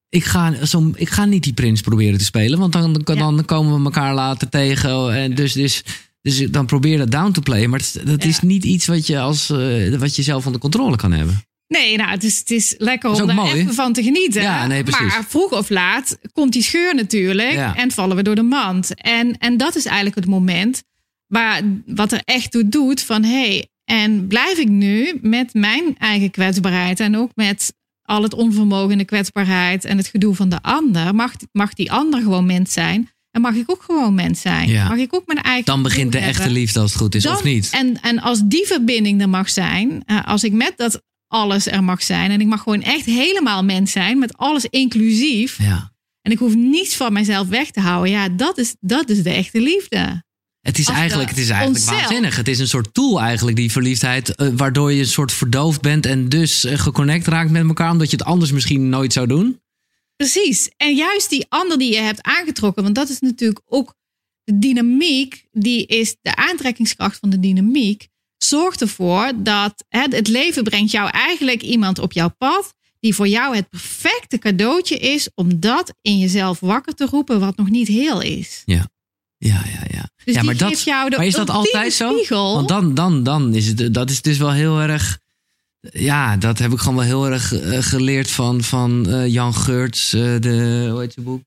Ik ga, zo, ik ga niet die prins proberen te spelen, want dan, dan, dan komen we elkaar later tegen. En dus, dus, dus dan probeer dat down to play. Maar het- dat is niet iets wat je, als, eh, wat je zelf onder controle kan hebben. Nee, nou, het is, het is lekker om daar mooi. even van te genieten. Ja, nee, precies. maar vroeg of laat komt die scheur natuurlijk Ja. en vallen we door de mand. En, en dat is eigenlijk het moment waar, wat er echt toe doet van... hé, hey, en blijf ik nu met mijn eigen kwetsbaarheid... en ook met al het onvermogen en de kwetsbaarheid en het gedoe van de ander... mag, mag die ander gewoon mens zijn... En mag ik ook gewoon mens zijn? Ja. Mag ik ook mijn eigen Dan begint de echte liefde als het goed is, Dan- of niet? En, en als die verbinding er mag zijn, eh, als ik met dat alles er mag zijn en ik mag gewoon echt helemaal mens zijn, met alles inclusief, Ja. en ik hoef niets van mezelf weg te houden, ja, dat is, dat is de echte liefde. Het is eigenlijk, het is eigenlijk onszelf- waanzinnig. Het is een soort tool eigenlijk, die verliefdheid. eh, waardoor je een soort verdoofd bent en dus eh, geconnect raakt met elkaar. Omdat je het anders misschien nooit zou doen. Precies. En juist die ander die je hebt aangetrokken, want dat is natuurlijk ook de dynamiek, die is de aantrekkingskracht van de dynamiek, zorgt ervoor dat het leven brengt jou eigenlijk iemand op jouw pad die voor jou het perfecte cadeautje is om dat in jezelf wakker te roepen wat nog niet heel is. Ja, ja, ja. Dus ja, maar, dat, jou de maar is dat altijd zo? spiegel. Want dan, dan, dan is het, dat is dus wel heel erg. Ja, dat heb ik gewoon wel heel erg eh, geleerd van, van eh, Jan Geurts. eh, de, hoe heet zijn boek?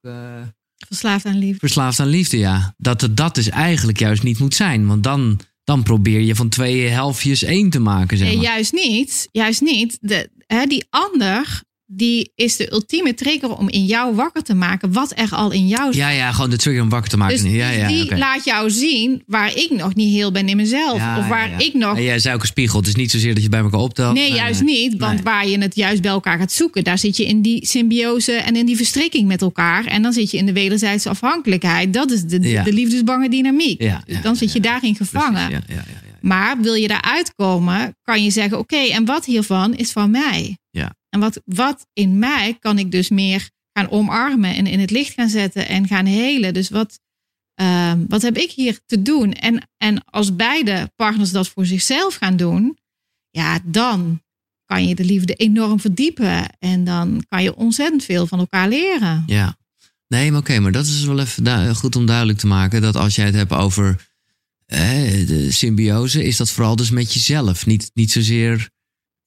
Verslaafd aan liefde. Verslaafd aan liefde, ja. Dat het dat dus eigenlijk juist niet moet zijn. Want dan, dan probeer je van twee helftjes één te maken, zeg Nee, maar. juist niet. Juist niet. De, hè, die ander, die is de ultieme trigger om in jou wakker te maken wat er al in jou zit. Ja, ja, gewoon de trigger om wakker te maken. Dus, ja, dus ja, die laat jou zien waar ik nog niet heel ben in mezelf. Ja, of waar ja, ja. ik nog. En jij zei ook een spiegel. Het is niet zozeer dat je bij elkaar optelt. Nee, juist niet. Want Nee. waar je het juist bij elkaar gaat zoeken, daar zit je in die symbiose en in die verstrikking met elkaar. En dan zit je in de wederzijdse afhankelijkheid. Dat is de, de liefdesbange dynamiek. Dus dan zit je daarin gevangen. Precies, ja, ja, ja, ja. Maar wil je daaruit komen, kan je zeggen: Oké, en wat hiervan is van mij? Ja. En wat, wat in mij kan ik dus meer gaan omarmen en in het licht gaan zetten en gaan helen? Dus wat, ehm, wat heb ik hier te doen? En, en als beide partners dat voor zichzelf gaan doen, ja, dan kan je de liefde enorm verdiepen. En dan kan je ontzettend veel van elkaar leren. Ja. Nee, maar oké, maar dat is wel even goed om duidelijk te maken. Dat als jij het hebt over de symbiose, is dat vooral dus met jezelf. Niet, niet zozeer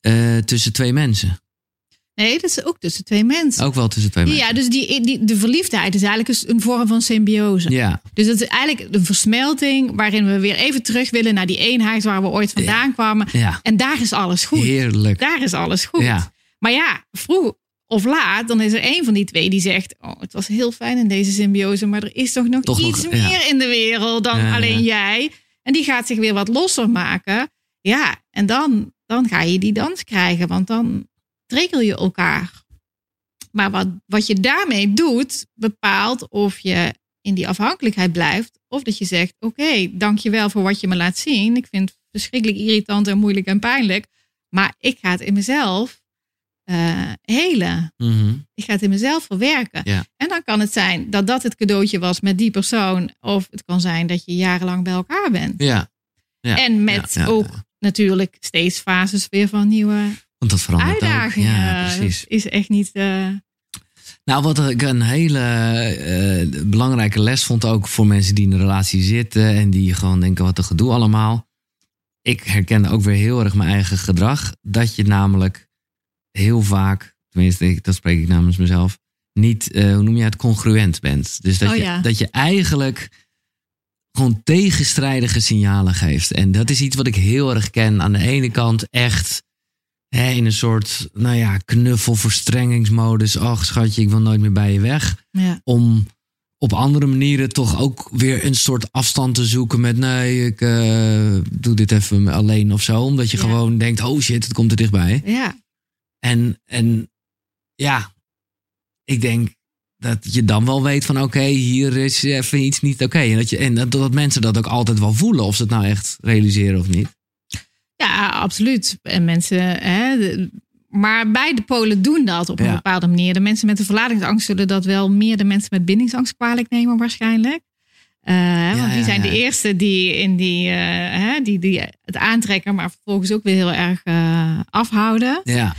eh, tussen twee mensen. Nee, dat is ook tussen twee mensen. Ook wel tussen twee mensen. Ja, dus die, die, de verliefdheid is eigenlijk een- vorm van symbiose. Ja, Dus het is eigenlijk een versmelting waarin we weer even terug willen naar die eenheid waar we ooit vandaan kwamen. ja. En daar is alles goed. heerlijk. Daar is alles goed. Ja. Maar ja, vroeg of laat, dan is er één van die twee die zegt: Oh, het was heel fijn in deze symbiose, maar er is toch nog Toch iets nog, meer in de wereld dan alleen jij. En die gaat zich weer wat losser maken. Ja, en dan, dan ga je die dans krijgen, want dan trigger je elkaar. Maar wat, wat je daarmee doet, bepaalt of je in die afhankelijkheid blijft. Of dat je zegt, oké, dankjewel voor wat je me laat zien. Ik vind het verschrikkelijk irritant en moeilijk en pijnlijk. Maar ik ga het in mezelf eh helen. Mhm. Ik ga het in mezelf verwerken. Ja. En dan kan het zijn dat dat het cadeautje was met die persoon. Of het kan zijn dat je jarenlang bij elkaar bent. Ja. ja. En met Ja, ook natuurlijk steeds fases weer van nieuwe Want dat verandert ook. uitdagingen. Ja, precies. Is echt niet. eh, Nou, wat ik een hele eh, belangrijke les vond ook voor mensen die in een relatie zitten en die gewoon denken wat een gedoe allemaal. Ik herkende ook weer heel erg mijn eigen gedrag. Dat je namelijk heel vaak, tenminste dat spreek ik namens mezelf, niet, eh, hoe noem je het, congruent bent. Dus dat, Oh je, ja. dat je eigenlijk gewoon tegenstrijdige signalen geeft. En dat is iets wat ik heel erg ken. Aan de ene kant echt hè, in een soort, nou ja, knuffelverstrengingsmodus. Ach schatje, ik wil nooit meer bij je weg. ja. Om op andere manieren toch ook weer een soort afstand te zoeken met nee, ik eh, doe dit even alleen of zo. Omdat je Ja. gewoon denkt, oh shit, het komt er dichtbij. ja. En, en ja, ik denk dat je dan wel weet van oké, hier is even iets niet oké. En, dat je, en dat, dat mensen dat ook altijd wel voelen, of ze het nou echt realiseren of niet. Ja, absoluut. En mensen, hè, de- maar beide polen doen dat op een Ja. bepaalde manier. De mensen met de verlatingsangst zullen dat wel meer de mensen met bindingsangst kwalijk nemen, waarschijnlijk. Eh, want ja, die zijn de eerste die, in die, eh, hè, die, die het aantrekken, maar vervolgens ook weer heel erg eh, afhouden. Ja,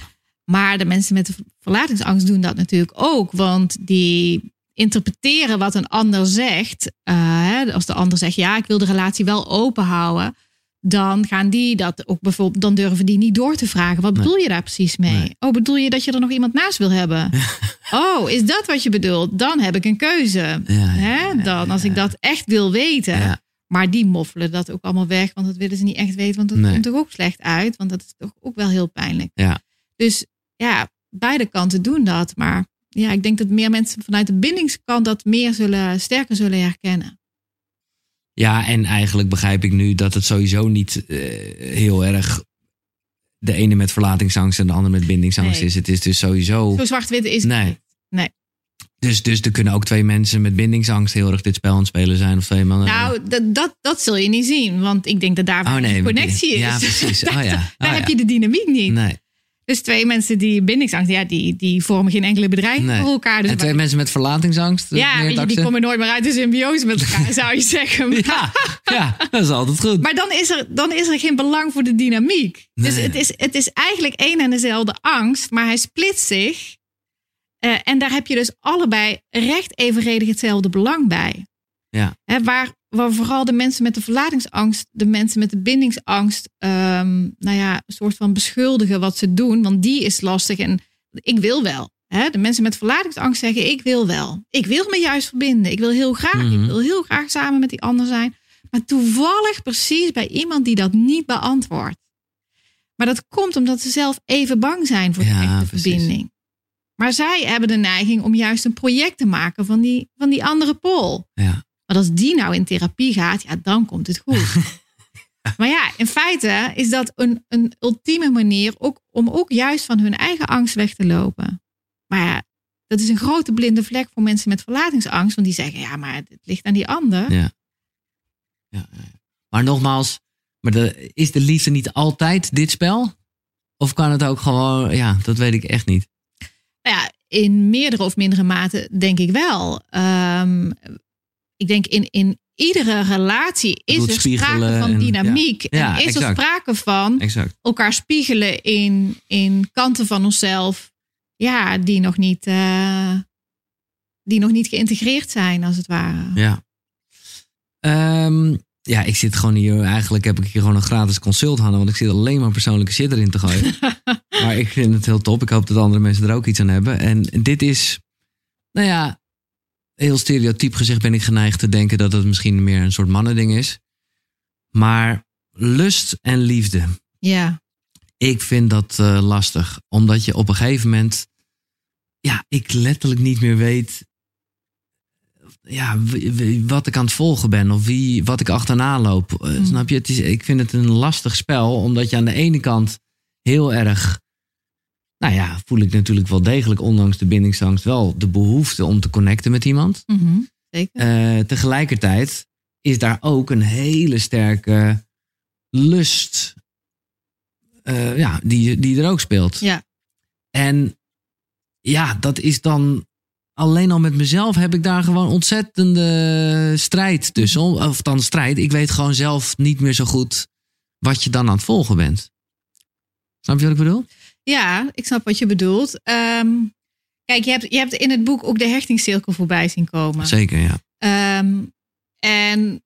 Maar de mensen met de verlatingsangst doen dat natuurlijk ook. Want die interpreteren wat een ander zegt. Hè, als de ander zegt, ja, ik wil de relatie wel open houden. Dan gaan die dat ook bijvoorbeeld, dan durven die niet door te vragen. Wat Nee. bedoel je daar precies mee? Nee. Oh, bedoel je dat je er nog iemand naast wil hebben? oh, is dat wat je bedoelt? Dan heb ik een keuze. ja, Hè? ja, Dan, als ik dat echt wil weten. Maar die moffelen dat ook allemaal weg, want dat willen ze niet echt weten, want dat Nee. komt toch ook slecht uit, want dat is toch ook wel heel pijnlijk. Ja. Dus ja, beide kanten doen dat, maar ja, ik denk dat meer mensen vanuit de bindingskant dat meer zullen, sterker zullen herkennen. Ja, en eigenlijk begrijp ik nu dat het sowieso niet eh, heel erg de ene met verlatingsangst en de andere met bindingsangst Nee. is. Het is dus sowieso. Zo zwart-wit is het Nee. niet. Nee. Dus, dus er kunnen ook twee mensen met bindingsangst heel erg dit spel aan het spelen zijn. Of twee mannen. Nou, dat, dat, dat zul je niet zien, want ik denk dat daar oh nee, een connectie is. Ja, precies. Oh ja. daar Oh, heb je de dynamiek niet. Nee. Dus twee mensen die bindingsangst, ja, die, die vormen geen enkele bedrijf Nee. voor elkaar. Dus En twee mensen met verlatingsangst. ja, meer weet je, die komen nooit meer uit de symbiose met elkaar, zou je zeggen. Ja, ja, dat is altijd goed. Maar dan is, er, dan is er geen belang voor de dynamiek. Dus het is, het is eigenlijk één en dezelfde angst, maar hij splitst zich. Eh, en daar heb je dus allebei recht evenredig hetzelfde belang bij. Ja. Hè, waar, waar vooral de mensen met de verlatingsangst, de mensen met de bindingsangst, ehm, nou ja, een soort van beschuldigen wat ze doen, want die is lastig. En ik wil wel. Hè? De mensen met verlatingsangst zeggen: Ik wil wel. Ik wil me juist verbinden. Ik wil heel graag. Mhm. Ik wil heel graag samen met die ander zijn. Maar toevallig precies bij iemand die dat niet beantwoordt. Maar dat komt omdat ze zelf even bang zijn voor de Ja, echte precies. verbinding. Maar zij hebben de neiging om juist een project te maken van die, van die andere pol. Ja. Maar als die nou in therapie gaat, ja, dan komt het goed. maar ja, in feite is dat een, een ultieme manier ook, om ook juist van hun eigen angst weg te lopen. Maar ja, dat is een grote blinde vlek voor mensen met verlatingsangst. Want die zeggen, ja, maar het ligt aan die ander. Ja. Ja. Maar nogmaals, maar de, is de liefde niet altijd dit spel? Of kan het ook gewoon, ja, dat weet ik echt niet. Nou ja, in meerdere of mindere mate denk ik wel. Ehm, ik denk in, in iedere relatie is er sprake van en- dynamiek. ja. Ja, en is er sprake van Exact. elkaar spiegelen in, in kanten van onszelf. Ja, die nog niet, eh, die nog niet geïntegreerd zijn, als het ware. Ja. Ehm, ja, ik zit gewoon hier. Eigenlijk heb ik hier gewoon een gratis consult aan. Want ik zit alleen maar persoonlijke shit erin te gooien. maar ik vind het heel top. Ik hoop dat andere mensen er ook iets aan hebben. En dit is, nou ja, heel stereotyp gezegd ben ik geneigd te denken dat het misschien meer een soort mannending is. Maar lust en liefde. Ja, Ik vind dat eh, lastig. Omdat je op een gegeven moment. Ja, ik letterlijk niet meer weet. Ja, wat ik aan het volgen ben. Of wie, wat ik achterna loop. Eh, Mm. Snap je? Het is, ik vind het een lastig spel. Omdat je aan de ene kant heel erg. Nou ja, voel ik natuurlijk wel degelijk, ondanks de bindingsangst, wel de behoefte om te connecten met iemand. mhm, zeker. Eh, tegelijkertijd is daar ook een hele sterke lust eh, ja, die, die er ook speelt. Ja. En ja, dat is dan alleen al met mezelf heb ik daar gewoon ontzettende strijd tussen. Of dan strijd. Ik weet gewoon zelf niet meer zo goed wat je dan aan het volgen bent. Snap je wat ik bedoel? Ja, ik snap wat je bedoelt. Ehm, kijk, je hebt, je hebt in het boek ook de hechtingscirkel voorbij zien komen. Zeker, ja. Ehm, en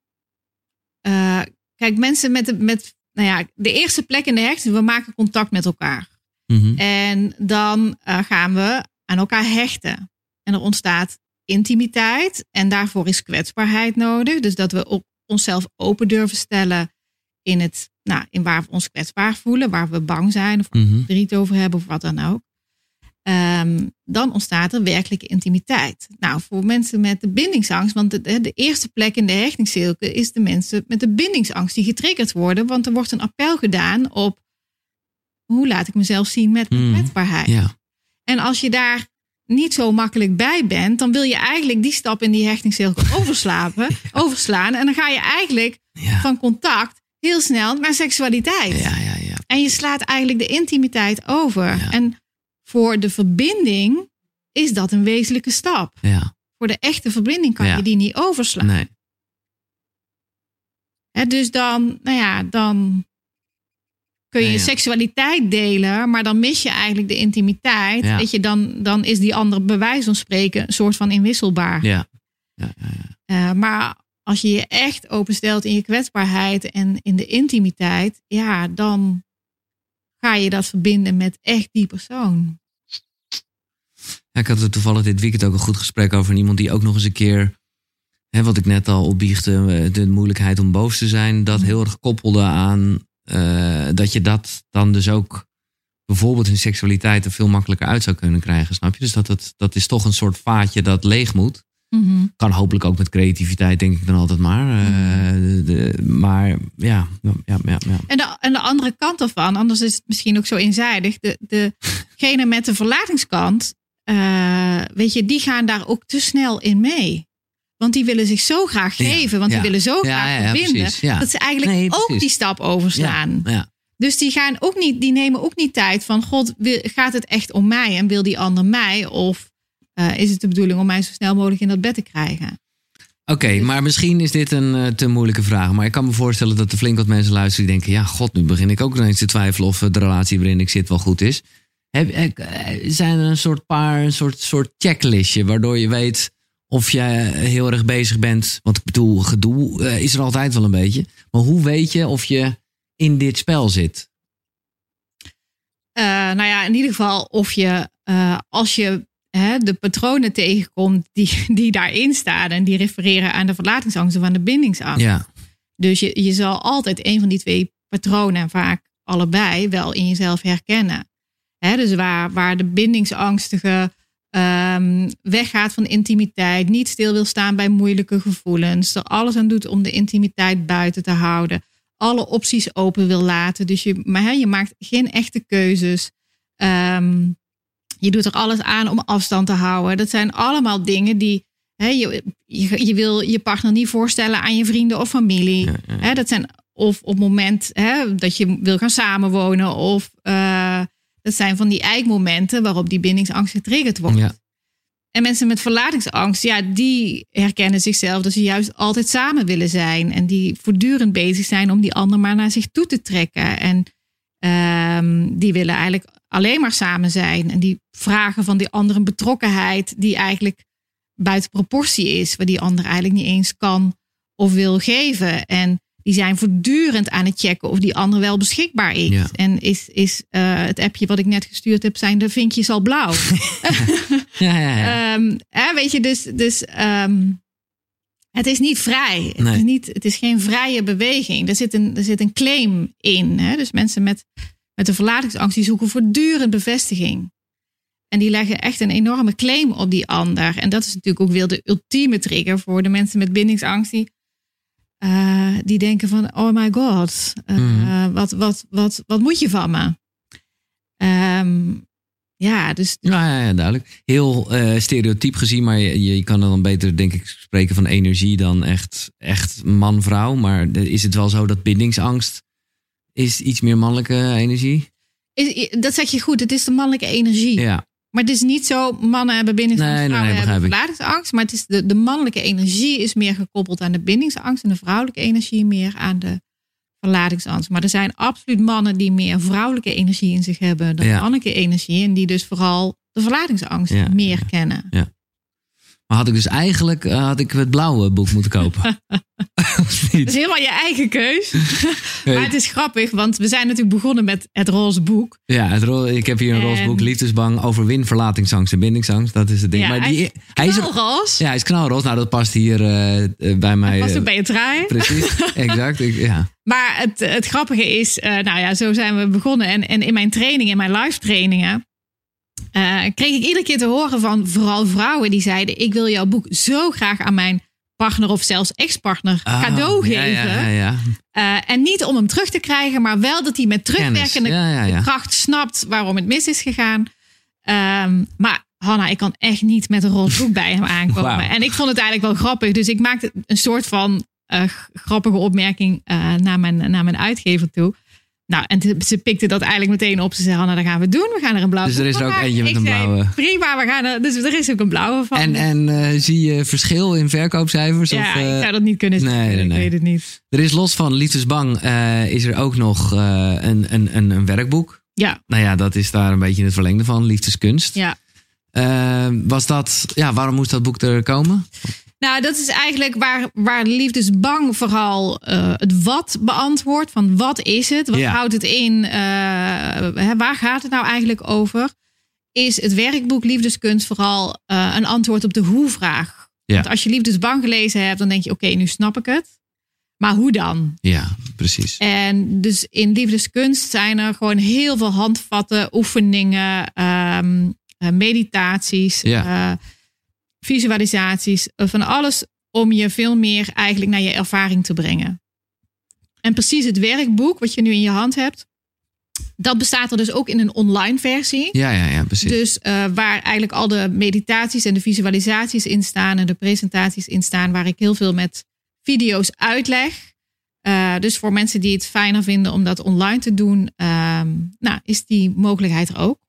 eh, kijk, mensen met, de, met nou ja, de eerste plek in de hechting, we maken contact met elkaar. Mhm. En dan eh, gaan we aan elkaar hechten. En er ontstaat intimiteit. En daarvoor is kwetsbaarheid nodig. Dus dat we onszelf open durven stellen in, het, nou, in waar we ons kwetsbaar voelen, waar we bang zijn of Mhm. verdriet over hebben of wat dan ook. Ehm, dan ontstaat er werkelijke intimiteit. Nou, voor mensen met de bindingsangst, want de, de eerste plek in de hechtingscirkel is de mensen met de bindingsangst die getriggerd worden, want er wordt een appel gedaan op hoe laat ik mezelf zien met mijn Hmm, kwetsbaarheid. En als je daar niet zo makkelijk bij bent, dan wil je eigenlijk die stap in die hechtingscirkel overslapen, overslaan. En dan ga je eigenlijk Ja. van contact heel snel naar seksualiteit. Ja, ja, ja. En je slaat eigenlijk de intimiteit over. Ja. En voor de verbinding is dat een wezenlijke stap. ja. Voor de echte verbinding kan Ja. je die niet overslaan. Nee. Dus dan, nou ja, dan kun je Ja, seksualiteit delen, maar dan mis je eigenlijk de intimiteit. Ja. Weet je, dan, dan is die ander bij wijze van spreken een soort van inwisselbaar. Ja. Ja, ja, ja. Eh, maar als je je echt openstelt in je kwetsbaarheid en in de intimiteit, ja, dan ga je dat verbinden met echt die persoon. Ik had er toevallig dit weekend ook een goed gesprek over iemand die ook nog eens een keer, hè, wat ik net al opbiechte, eh, de moeilijkheid om boos te zijn, dat heel erg koppelde aan eh, dat je dat dan dus ook bijvoorbeeld in seksualiteit er veel makkelijker uit zou kunnen krijgen, snap je? Dus dat, het, dat is toch een soort vaatje dat leeg moet. Kan hopelijk ook met creativiteit, denk ik dan altijd maar. Eh, de, de- maar ja, ja, ja, ja. En de, en de andere kant ervan, anders is het misschien ook zo eenzijdig. De, degene met de verlatingskant, eh, weet je, die gaan daar ook te snel in mee. Want die willen zich zo graag geven, want die willen zo graag verbinden. precies. Dat ze eigenlijk Nee, ook die stap overslaan. Ja, ja. Dus die gaan ook niet, die nemen ook niet tijd van God, gaat het echt om mij en wil die ander mij? Of eh, is het de bedoeling om mij zo snel mogelijk in dat bed te krijgen? Oké, maar misschien is dit een eh, te moeilijke vraag. Maar ik kan me voorstellen dat er flink wat mensen luisteren die denken... ja, god, nu begin ik ook ineens te twijfelen of eh, de relatie waarin ik zit wel goed is. Heb, zijn er een soort paar, een soort, soort checklistje... waardoor je weet of je heel erg bezig bent... want ik bedoel, gedoe is er altijd wel een beetje. Maar hoe weet je of je in dit spel zit? Eh, nou ja, in ieder geval of je, als je hè, de patronen tegenkomt die, die daarin staan en die refereren aan de verlatingsangst of aan de bindingsangst. Ja, Dus je, je zal altijd een van die twee patronen, en vaak allebei, wel in jezelf herkennen. Hè, dus waar, waar de bindingsangstige ehm, weggaat van intimiteit, niet stil wil staan bij moeilijke gevoelens, er alles aan doet om de intimiteit buiten te houden, alle opties open wil laten. Dus je, maar, hè, je maakt geen echte keuzes. Ehm, je doet er alles aan om afstand te houden. Dat zijn allemaal dingen die. Hè, je, je, je wil je partner niet voorstellen aan je vrienden of familie. ja, ja. Hè, dat zijn of op het moment hè, dat je wil gaan samenwonen. Of eh, dat zijn van die eikmomenten waarop die bindingsangst getriggerd wordt. Ja. En mensen met verlatingsangst, ja, die herkennen zichzelf dat ze juist altijd samen willen zijn. En die voortdurend bezig zijn om die ander maar naar zich toe te trekken. En ehm, die willen eigenlijk alleen maar samen zijn. En die vragen van die ander een betrokkenheid die eigenlijk buiten proportie is. Waar die ander eigenlijk niet eens kan of wil geven. En die zijn voortdurend aan het checken of die ander wel beschikbaar is. Ja. En is, is eh, het appje wat ik net gestuurd heb, zijn de vinkjes al blauw? ja, ja, ja. Ehm, hè, weet je, dus, dus ehm, het is niet vrij. Het, is niet, het is geen vrije beweging. Er zit een, er zit een claim in. Hè? Dus mensen met, met een verlatingsangst die zoeken voortdurend bevestiging. En die leggen echt een enorme claim op die ander. En dat is natuurlijk ook weer de ultieme trigger voor de mensen met bindingsangst. Die, eh, die denken van, oh my god, eh, Mhm. wat, wat, wat, wat moet je van me? Ehm, ja, dus Ja, ja, ja, duidelijk. Heel eh, stereotyp gezien, maar je, je kan dan beter, denk ik, spreken van energie dan echt, echt man-vrouw. Maar is het wel zo dat bindingsangst is iets meer mannelijke energie? is, dat zeg je goed, het is de mannelijke energie. Ja, Maar het is niet zo, mannen hebben bindingsangst, Nee, nee, vrouwen nee, hebben verlatingsangst. Maar het is de, de mannelijke energie is meer gekoppeld aan de bindingsangst. En de vrouwelijke energie meer aan de verlatingsangst. Maar er zijn absoluut mannen die meer vrouwelijke energie in zich hebben dan Ja. mannelijke energie. En die dus vooral de verlatingsangst Ja, meer ja. kennen. Maar had ik dus eigenlijk eh, had ik het blauwe boek moeten kopen. Dat niet? is helemaal je eigen keus. maar het is grappig, want we zijn natuurlijk begonnen met het roze boek. Ja, het ro- ik heb hier een roze boek. Liefdesbang, overwin verlatingsangst en bindingsangst. Dat is het ding. Ja, maar hij die, is hij is Knalroze. ja, hij is knalroze. Nou, dat past hier eh, eh, bij mij. Was eh, ook bij je trui. Precies, exact. Ik, ja. Maar het, het grappige is, nou ja, zo zijn we begonnen. En, en in mijn trainingen, in mijn live trainingen, eh, kreeg ik iedere keer te horen van vooral vrouwen die zeiden: Ik wil jouw boek zo graag aan mijn partner of zelfs ex-partner Ah, cadeau geven. Ja, ja, ja. Eh, en niet om hem terug te krijgen, maar wel dat hij met terugwerkende kracht snapt waarom het mis is gegaan. Ehm, maar Hanna, ik kan echt niet met een roze boek bij hem aankomen. En ik vond het eigenlijk wel grappig. Dus ik maakte een soort van eh, grappige opmerking naar, mijn, naar mijn uitgever toe. Nou, en ze pikte dat eigenlijk meteen op. Ze zei, Hanna, dat gaan we doen. We gaan er een blauwe Dus er is er ook eentje met Ik een zei, blauwe. Prima, we gaan er, dus er is ook een blauwe van. En, en eh, zie je verschil in verkoopcijfers? ja, of, eh, ik zou dat niet kunnen zeggen. nee, nee, Ik nee. weet het niet. Er is los van Liefdesbang eh, is er ook nog eh, een, een, een, een werkboek. Ja, Nou ja, dat is daar een beetje het verlengde van, Liefdeskunst. ja. Eh, was dat, ja, waarom moest dat boek er komen? Nou, dat is eigenlijk waar, waar liefdesbang vooral eh, het wat beantwoordt. Van wat is het? Wat Ja. houdt het in? Eh, hè, waar gaat het nou eigenlijk over? Is het werkboek Liefdeskunst vooral eh, een antwoord op de hoe-vraag? Ja. Want als je liefdesbang gelezen hebt, dan denk je: oké, nu snap ik het. Maar hoe dan? Ja, precies. En dus in liefdeskunst zijn er gewoon heel veel handvatten, oefeningen, ehm, eh, meditaties, Ja. Visualisaties, eh, van alles om je veel meer eigenlijk naar je ervaring te brengen. En precies het werkboek wat je nu in je hand hebt, dat bestaat er dus ook in een online versie. Ja, ja, ja, precies. Dus eh, waar eigenlijk al de meditaties en de visualisaties in staan en de presentaties in staan, waar ik heel veel met video's uitleg. Eh, dus voor mensen die het fijner vinden om dat online te doen, ehm, nou, is die mogelijkheid er ook.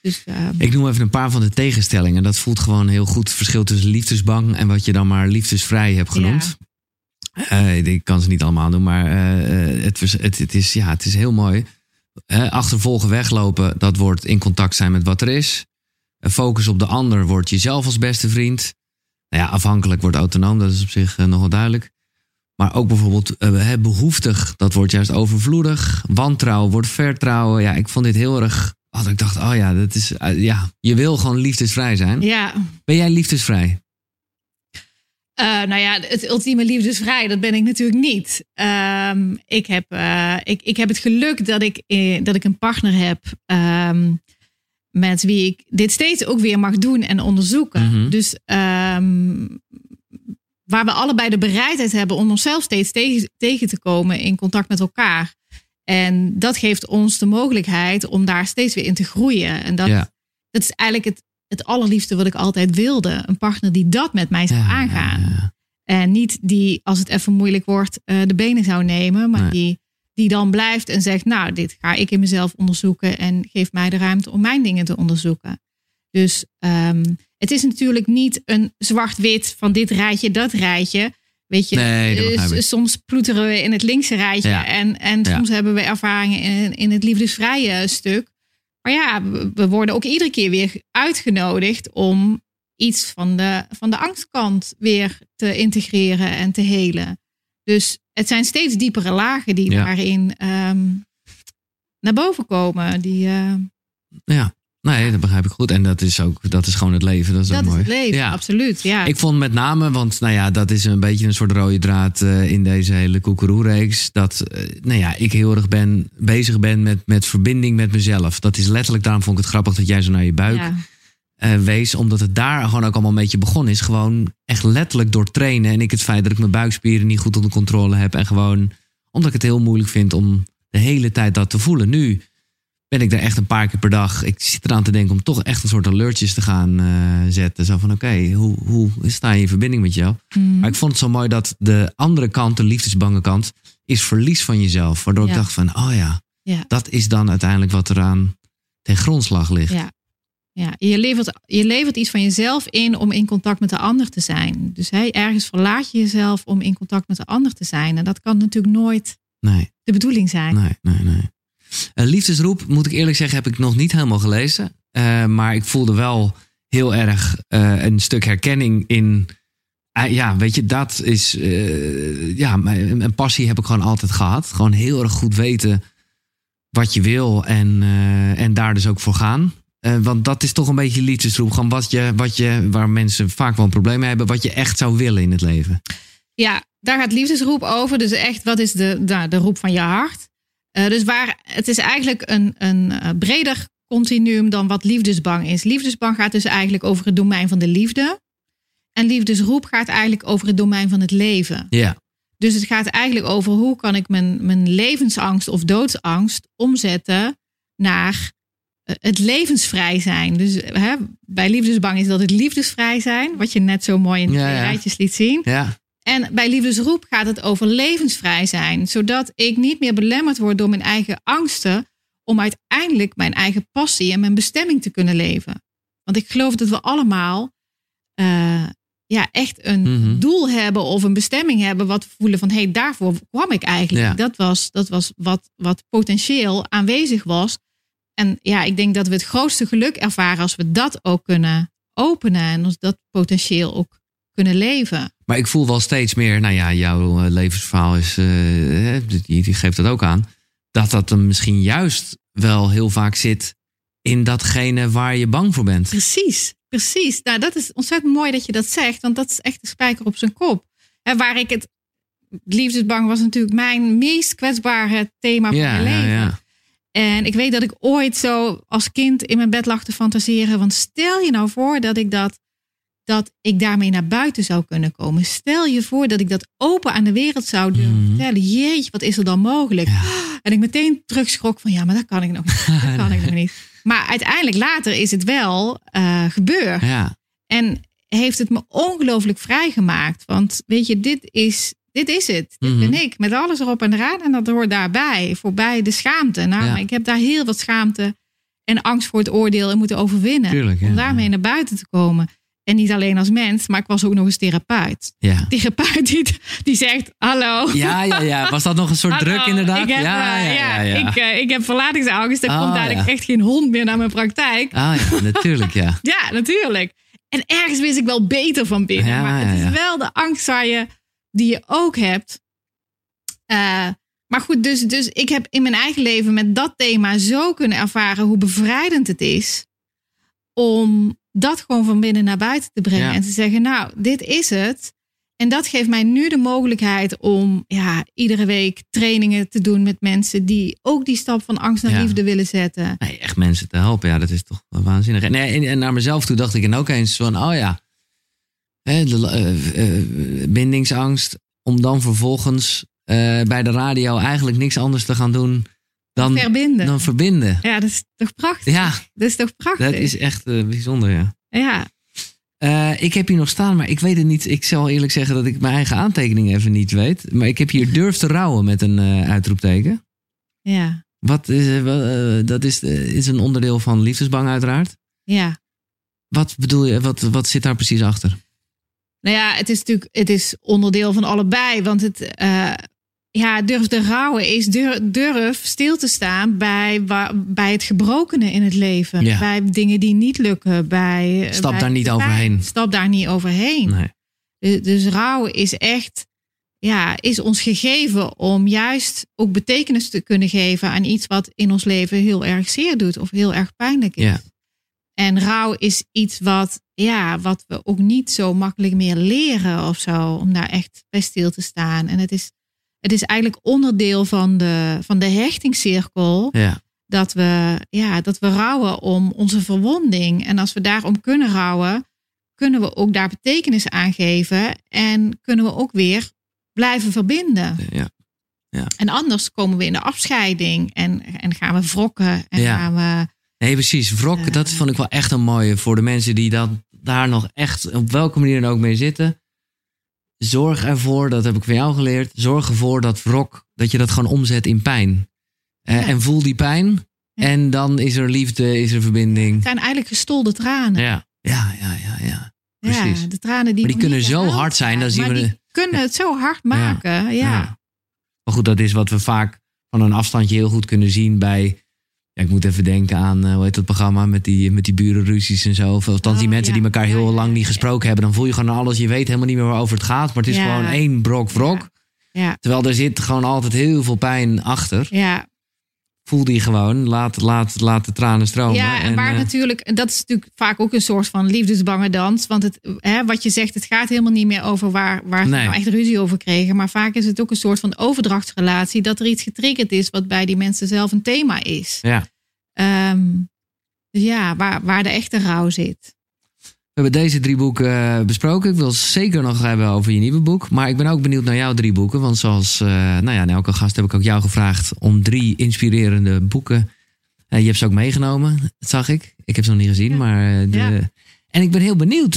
Dus, ehm, Ik noem even een paar van de tegenstellingen. Dat voelt gewoon heel goed. Het verschil tussen liefdesbang en wat je dan maar liefdesvrij hebt genoemd. Eh, ik kan ze niet allemaal doen, maar eh, eh, het, het, het, is, ja, het is heel mooi. Achtervolgen, weglopen, dat wordt in contact zijn met wat er is. Focus op de ander wordt jezelf als beste vriend. Nou ja, afhankelijk wordt autonoom, dat is op zich nog wel duidelijk. Maar ook bijvoorbeeld eh, behoeftig, dat wordt juist overvloedig. Wantrouwen wordt vertrouwen. Ja, ik vond dit heel erg. Dat ik dacht, oh ja, dat is, eh, ja, je wil gewoon liefdesvrij zijn. ja, Ben jij liefdesvrij? Eh, nou ja, het ultieme liefdesvrij, dat ben ik natuurlijk niet. Ehm, ik, heb, eh, ik, ik heb het geluk dat ik, dat ik een partner heb ehm, met wie ik dit steeds ook weer mag doen en onderzoeken. Mhm. Dus ehm, waar we allebei de bereidheid hebben om onszelf steeds tegen, tegen te komen in contact met elkaar. En dat geeft ons de mogelijkheid om daar steeds weer in te groeien. En dat, Ja. dat is eigenlijk het, het allerliefste wat ik altijd wilde. Een partner die dat met mij zou Ja, aangaan. ja. En niet die, als het even moeilijk wordt, eh, de benen zou nemen. Maar Nee. die, die dan blijft en zegt, nou, dit ga ik in mezelf onderzoeken. En geeft mij de ruimte om mijn dingen te onderzoeken. Dus ehm, het is natuurlijk niet een zwart-wit van dit rijtje, dat rijtje. Weet je, Nee, eh, soms ploeteren we in het linkse rijtje. Ja. En, en Ja. soms hebben we ervaringen in, in het liefdesvrije stuk. Maar ja, we- worden ook iedere keer weer uitgenodigd om iets van de, van de angstkant weer te integreren en te helen. Dus het zijn steeds diepere lagen die Ja. daarin ehm, naar boven komen. Die, eh, Ja, nee, dat begrijp ik goed. En dat is ook, dat is gewoon het leven. Dat is ook dat is mooi. het leven, Ja. absoluut. Ja. Ik vond met name, want nou ja, dat is een beetje een soort rode draad eh, in deze hele koekeroe-reeks. Dat eh, nou ja, ik heel erg ben, bezig ben met, met verbinding met mezelf. Dat is letterlijk, daarom vond ik het grappig dat jij zo naar je buik ja. eh, wees. Omdat het daar gewoon ook allemaal een beetje begonnen is. Gewoon echt letterlijk door trainen. En ik het feit dat ik mijn buikspieren niet goed onder controle heb. En gewoon omdat ik het heel moeilijk vind om de hele tijd dat te voelen. Nu ben ik daar echt een paar keer per dag. Ik zit eraan te denken om toch echt een soort alertjes te gaan eh, zetten. Zo van oké, hoe, hoe sta je in verbinding met jou? Mm. Maar ik vond het zo mooi dat de andere kant, de liefdesbange kant, is verlies van jezelf. Waardoor ik dacht van, oh ja, Ja. dat is dan uiteindelijk wat eraan ten grondslag ligt. Ja. Ja, je levert, je levert iets van jezelf in om in contact met de ander te zijn. Dus hè, ergens verlaat je jezelf om in contact met de ander te zijn. En dat kan natuurlijk nooit Nee, de bedoeling zijn. nee, nee, nee. Eh, liefdesroep, moet ik eerlijk zeggen, heb ik nog niet helemaal gelezen. Eh, maar ik voelde wel heel erg eh, een stuk herkenning in. ja, weet je, dat is. eh, ja, een passie heb ik gewoon altijd gehad. Gewoon heel erg goed weten wat je wil en, en daar dus ook voor gaan. Want dat is toch een beetje liefdesroep. Gewoon wat je, wat je, waar mensen vaak wel een probleem mee hebben, wat je echt zou willen in het leven. Ja, daar gaat liefdesroep over. Dus echt, wat is de, nou, de roep van je hart? Eh, dus waar, het is eigenlijk een, een eh, breder continuum dan wat liefdesbang is. Liefdesbang gaat dus eigenlijk over het domein van de liefde. En liefdesroep gaat eigenlijk over het domein van het leven. Ja, Dus het gaat eigenlijk over hoe kan ik mijn, mijn levensangst of doodsangst omzetten naar eh, het levensvrij zijn. Dus hè, bij liefdesbang is dat het liefdesvrij zijn, wat je net zo mooi in de ja. rijtjes liet zien. ja, En bij liefdesroep gaat het over levensvrij zijn, zodat ik niet meer belemmerd word door mijn eigen angsten om uiteindelijk mijn eigen passie en mijn bestemming te kunnen leven. Want ik geloof dat we allemaal eh, ja, echt een Mhm. doel hebben of een bestemming hebben wat we voelen van hé, hey, daarvoor kwam ik eigenlijk. Ja. Dat was, dat was wat, wat potentieel aanwezig was. En ja, ik denk dat we het grootste geluk ervaren als we dat ook kunnen openen en ons dat potentieel ook kunnen leven. Maar ik voel wel steeds meer, nou ja, jouw eh, levensverhaal is, hè, die, die geeft dat ook aan, dat dat hem misschien juist wel heel vaak zit in datgene waar je bang voor bent. Precies, precies. Nou, dat is ontzettend mooi dat je dat zegt, want dat is echt de spijker op zijn kop. En waar ik het liefdesbang was natuurlijk mijn meest kwetsbare thema van Ja, mijn ja, leven. ja. En ik weet dat ik ooit zo als kind in mijn bed lag te fantaseren. Want stel je nou voor dat ik dat, dat ik daarmee naar buiten zou kunnen komen. Stel je voor dat ik dat open aan de wereld zou durven Mhm. vertellen. Jeetje, wat is er dan mogelijk? En ik meteen terugschrok van ja, maar dat kan ik nog niet. Dat kan ik nog niet. Maar uiteindelijk later is het wel eh, gebeurd. Ja, En heeft het me ongelooflijk vrijgemaakt. Want weet je, dit is, dit is het. Dit Mhm. ben ik. Met alles erop en eraan. En dat hoort daarbij. Voorbij de schaamte. Nou, Ja. ik heb daar heel wat schaamte en angst voor het oordeel in moeten overwinnen. tuurlijk. Om daarmee naar buiten te komen. En niet alleen als mens, maar ik was ook nog eens therapeut. Ja. Therapeut die, die zegt, hallo. Ja, ja, ja. Was dat nog een soort Hallo, druk inderdaad? Ik heb, ja, eh, ja, ja, ja. Ik, eh, ik heb verlatingsangst. Er Ah, komt eigenlijk echt geen hond meer naar mijn praktijk. Ah ja, natuurlijk, ja. Ja, natuurlijk. En ergens wist ik wel beter van binnen. Ja, maar het is wel de angst waar je, die je ook hebt. Eh, maar goed, dus, dus ik heb in mijn eigen leven met dat thema zo kunnen ervaren hoe bevrijdend het is. Om dat gewoon van binnen naar buiten te brengen. Ja. En te zeggen, nou, dit is het. En dat geeft mij nu de mogelijkheid om ja, iedere week trainingen te doen met mensen die ook die stap van angst naar Ja. liefde willen zetten. Nee, echt mensen te helpen, ja, dat is toch waanzinnig. En, en, en naar mezelf toe dacht ik en ook eens van, oh ja, hè, de, eh, eh, bindingsangst, om dan vervolgens eh, bij de radio eigenlijk niks anders te gaan doen dan, Verbinden. dan verbinden. Ja, dat is toch prachtig? Ja, Dat is toch prachtig? dat is echt eh, bijzonder, ja. Ja, Eh, ik heb hier nog staan, maar ik weet het niet. Ik zal eerlijk zeggen dat ik mijn eigen aantekeningen even niet weet. Maar ik heb hier durf te rouwen met een eh, uitroepteken. ja, Wat is, dat is, is een onderdeel van liefdesbang uiteraard. ja. Wat bedoel je, wat, wat zit daar precies achter? Nou ja, het is natuurlijk het is onderdeel van allebei. Want het, ja, durf te rouwen is durf, durf stil te staan bij, bij het gebrokene in het leven. Ja. Bij dingen die niet lukken. Bij, Stap bij daar niet de pijn. overheen. Stap daar niet overheen. Nee. Dus, dus rouwen is echt, ja, is ons gegeven om juist ook betekenis te kunnen geven aan iets wat in ons leven heel erg zeer doet of heel erg pijnlijk is. Ja. En rouw is iets wat, ja, wat we ook niet zo makkelijk meer leren of zo, om daar echt bij stil te staan. En het is, het is eigenlijk onderdeel van de, van de hechtingscirkel Ja. dat we, ja, dat we rouwen om onze verwonding. En als we daarom kunnen rouwen, kunnen we ook daar betekenis aan geven en kunnen we ook weer blijven verbinden. ja. En anders komen we in de afscheiding en, en gaan we wrokken en Ja. gaan we. Nee, precies. Wrok, Eh. dat vond ik wel echt een mooie voor de mensen die dat, daar nog echt op welke manier dan ook mee zitten. Zorg ervoor, dat heb ik van jou geleerd. Zorg ervoor dat wrok, dat je dat gewoon omzet in pijn. Eh, Ja. En voel die pijn. Ja. En dan is er liefde, is er verbinding. Het zijn eigenlijk gestolde tranen. Ja, ja, ja, ja. ja. precies. De tranen die Maar die kunnen zo hard zijn, dan zien maar we die kunnen het zo hard maken. Ja. Ja. Maar goed, dat is wat we vaak van een afstandje heel goed kunnen zien bij. Ja, ik moet even denken aan, eh, hoe heet dat programma met die, met die burenruzies en zo. Of althans, die Oh, mensen ja. die elkaar heel Ja, lang niet gesproken hebben. Dan voel je gewoon alles. Je weet helemaal niet meer waarover het gaat. Maar het is gewoon één brok wrok. Ja. Terwijl er zit gewoon altijd heel veel pijn achter. Ja, Voel die gewoon. Laat, laat, laat de tranen stromen. ja, en waar eh, natuurlijk, en dat is natuurlijk vaak ook een soort van liefdesbange dans. Want het, hè, wat je zegt, het gaat helemaal niet meer over waar, waar Nee. nou echt ruzie over kregen. Maar vaak is het ook een soort van overdrachtsrelatie. Dat er iets getriggerd is wat bij die mensen zelf een thema is. ja. Ehm, dus ja, waar, waar de echte rouw zit. We hebben deze drie boeken eh, besproken. Ik wil het zeker nog hebben over je nieuwe boek. Maar ik ben ook benieuwd naar jouw drie boeken. Want zoals eh, nou ja, elke gast heb ik ook jou gevraagd om drie inspirerende boeken. Eh, je hebt ze ook meegenomen, dat zag ik. Ik heb ze nog niet gezien. Ja. Maar de, Ja. En ik ben heel benieuwd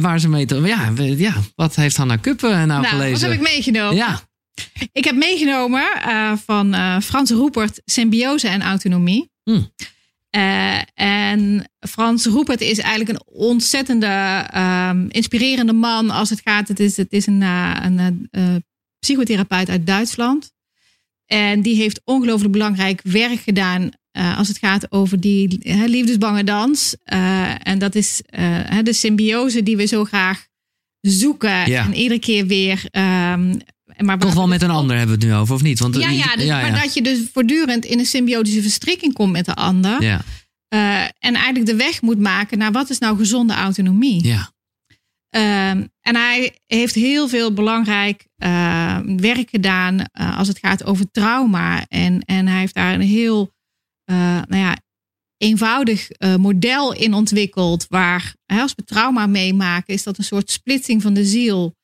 waar ze mee te. Ja, ja, wat heeft Hanna Kuppen nou, nou, gelezen? wat heb ik meegenomen? Ja, Ik heb meegenomen van Frans Roepert Symbiose en Autonomie. Hmm. Eh, en Frans Roepert is eigenlijk een ontzettende ehm, inspirerende man als het gaat. Het is, het is een, eh, een eh, psychotherapeut uit Duitsland. En die heeft ongelooflijk belangrijk werk gedaan als het gaat over die hè, liefdesbange dans. En dat is de symbiose die we zo graag zoeken. Ja. En iedere keer weer. ehm, maar toch wel met een ander hebben we het nu over, of niet? Want, ja, ja, dus, maar dat je dus voortdurend in een symbiotische verstrikking komt met de ander. ja, Eh, en eigenlijk de weg moet maken naar wat is nou gezonde autonomie. ja, Ehm, en hij heeft heel veel belangrijk eh, werk gedaan eh, als het gaat over trauma. En, en hij heeft daar een heel eh, nou ja, eenvoudig eh, model in ontwikkeld. Waar hè, als we trauma meemaken, is dat een soort splitsing van de ziel.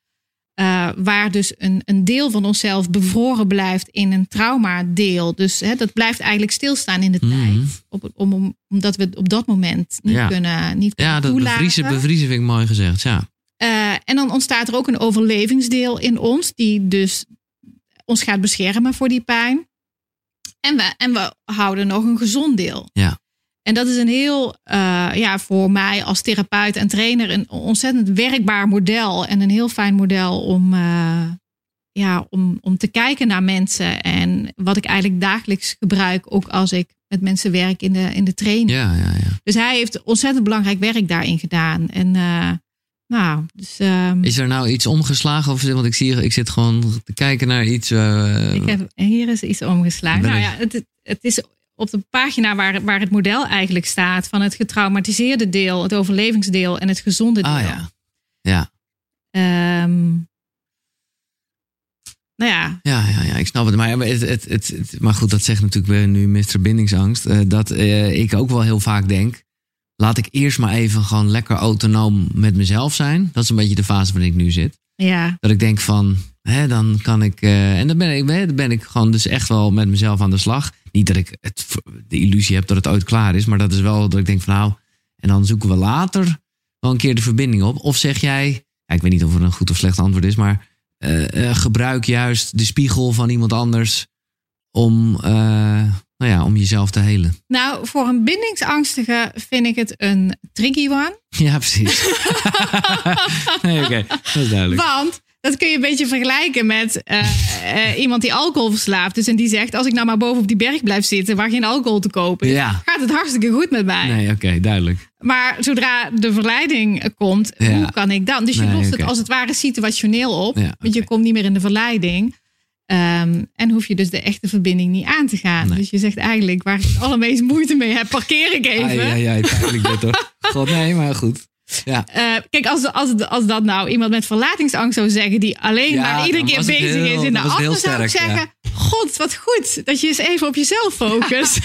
Eh, waar dus een, een deel van onszelf bevroren blijft in een traumadeel. Dus hè, dat blijft eigenlijk stilstaan in de Mhm. tijd. Op, om, om, omdat we het op dat moment niet Ja. kunnen, niet kunnen ja dat toelaten. bevriezen, bevriezen vind ik mooi gezegd. Ja, Eh, en dan ontstaat er ook een overlevingsdeel in ons, die dus ons gaat beschermen voor die pijn. En we, en we houden nog een gezond deel. Ja. En dat is een heel, eh, ja, voor mij als therapeut en trainer, een ontzettend werkbaar model. En een heel fijn model om, eh, ja, om, om te kijken naar mensen. En wat ik eigenlijk dagelijks gebruik, ook als ik met mensen werk in de, in de training. ja, ja. ja. Dus hij heeft ontzettend belangrijk werk daarin gedaan. En eh, nou, dus ehm, Is er nou iets omgeslagen? Of, want ik, zie, ik zit gewoon te kijken naar iets. ik heb, hier is iets omgeslagen. Ben Nou ja, het, het is op de pagina waar, waar het model eigenlijk staat van het getraumatiseerde deel, het overlevingsdeel en het gezonde deel. ah ja. Ja, Ehm, nou ja, ja, ja, ja, ik snap het. Maar, het, het, het, maar goed, dat zegt natuurlijk weer nu Mr. Bindingsangst. eh, dat eh, ik ook wel heel vaak denk. Laat ik eerst maar even gewoon lekker autonoom met mezelf zijn. Dat is een beetje de fase waarin ik nu zit. ja, Dat ik denk van, hè, dan kan ik. eh, en dan ben ik, dan ben ik gewoon dus echt wel met mezelf aan de slag. Niet dat ik het, de illusie heb dat het ooit klaar is, maar dat is wel dat ik denk van nou. En dan zoeken we later wel een keer de verbinding op. Of zeg jij, ja, ik weet niet of er een goed of slecht antwoord is, maar eh, eh, gebruik juist de spiegel van iemand anders om, eh, nou ja, om jezelf te helen. nou voor een bindingsangstige vind ik het een tricky one. Ja, precies. nee, oké, dat is duidelijk. Want dat kun je een beetje vergelijken met eh, eh, iemand die alcohol verslaafd is. En die zegt, als ik nou maar boven op die berg blijf zitten waar geen alcohol te kopen is, Ja. gaat het hartstikke goed met mij. Nee, oké, duidelijk. Maar zodra de verleiding eh, komt, Ja. hoe kan ik dan? Dus je Nee, lost het als het ware situationeel op. Ja, Want je komt niet meer in de verleiding. Ehm, en hoef je dus de echte verbinding niet aan te gaan. Nee. Dus je zegt eigenlijk, waar ik het allermeest moeite mee heb, parkeer ik even. Ja, ja, ja, pijnlijk dit toch? God, nee, maar goed. Ja. Eh, kijk, als, als, als dat nou iemand met verlatingsangst zou zeggen, die alleen Ja, maar iedere keer bezig heel- is in de ander, zou ik ja. zeggen: God, wat goed dat je eens even op jezelf focust.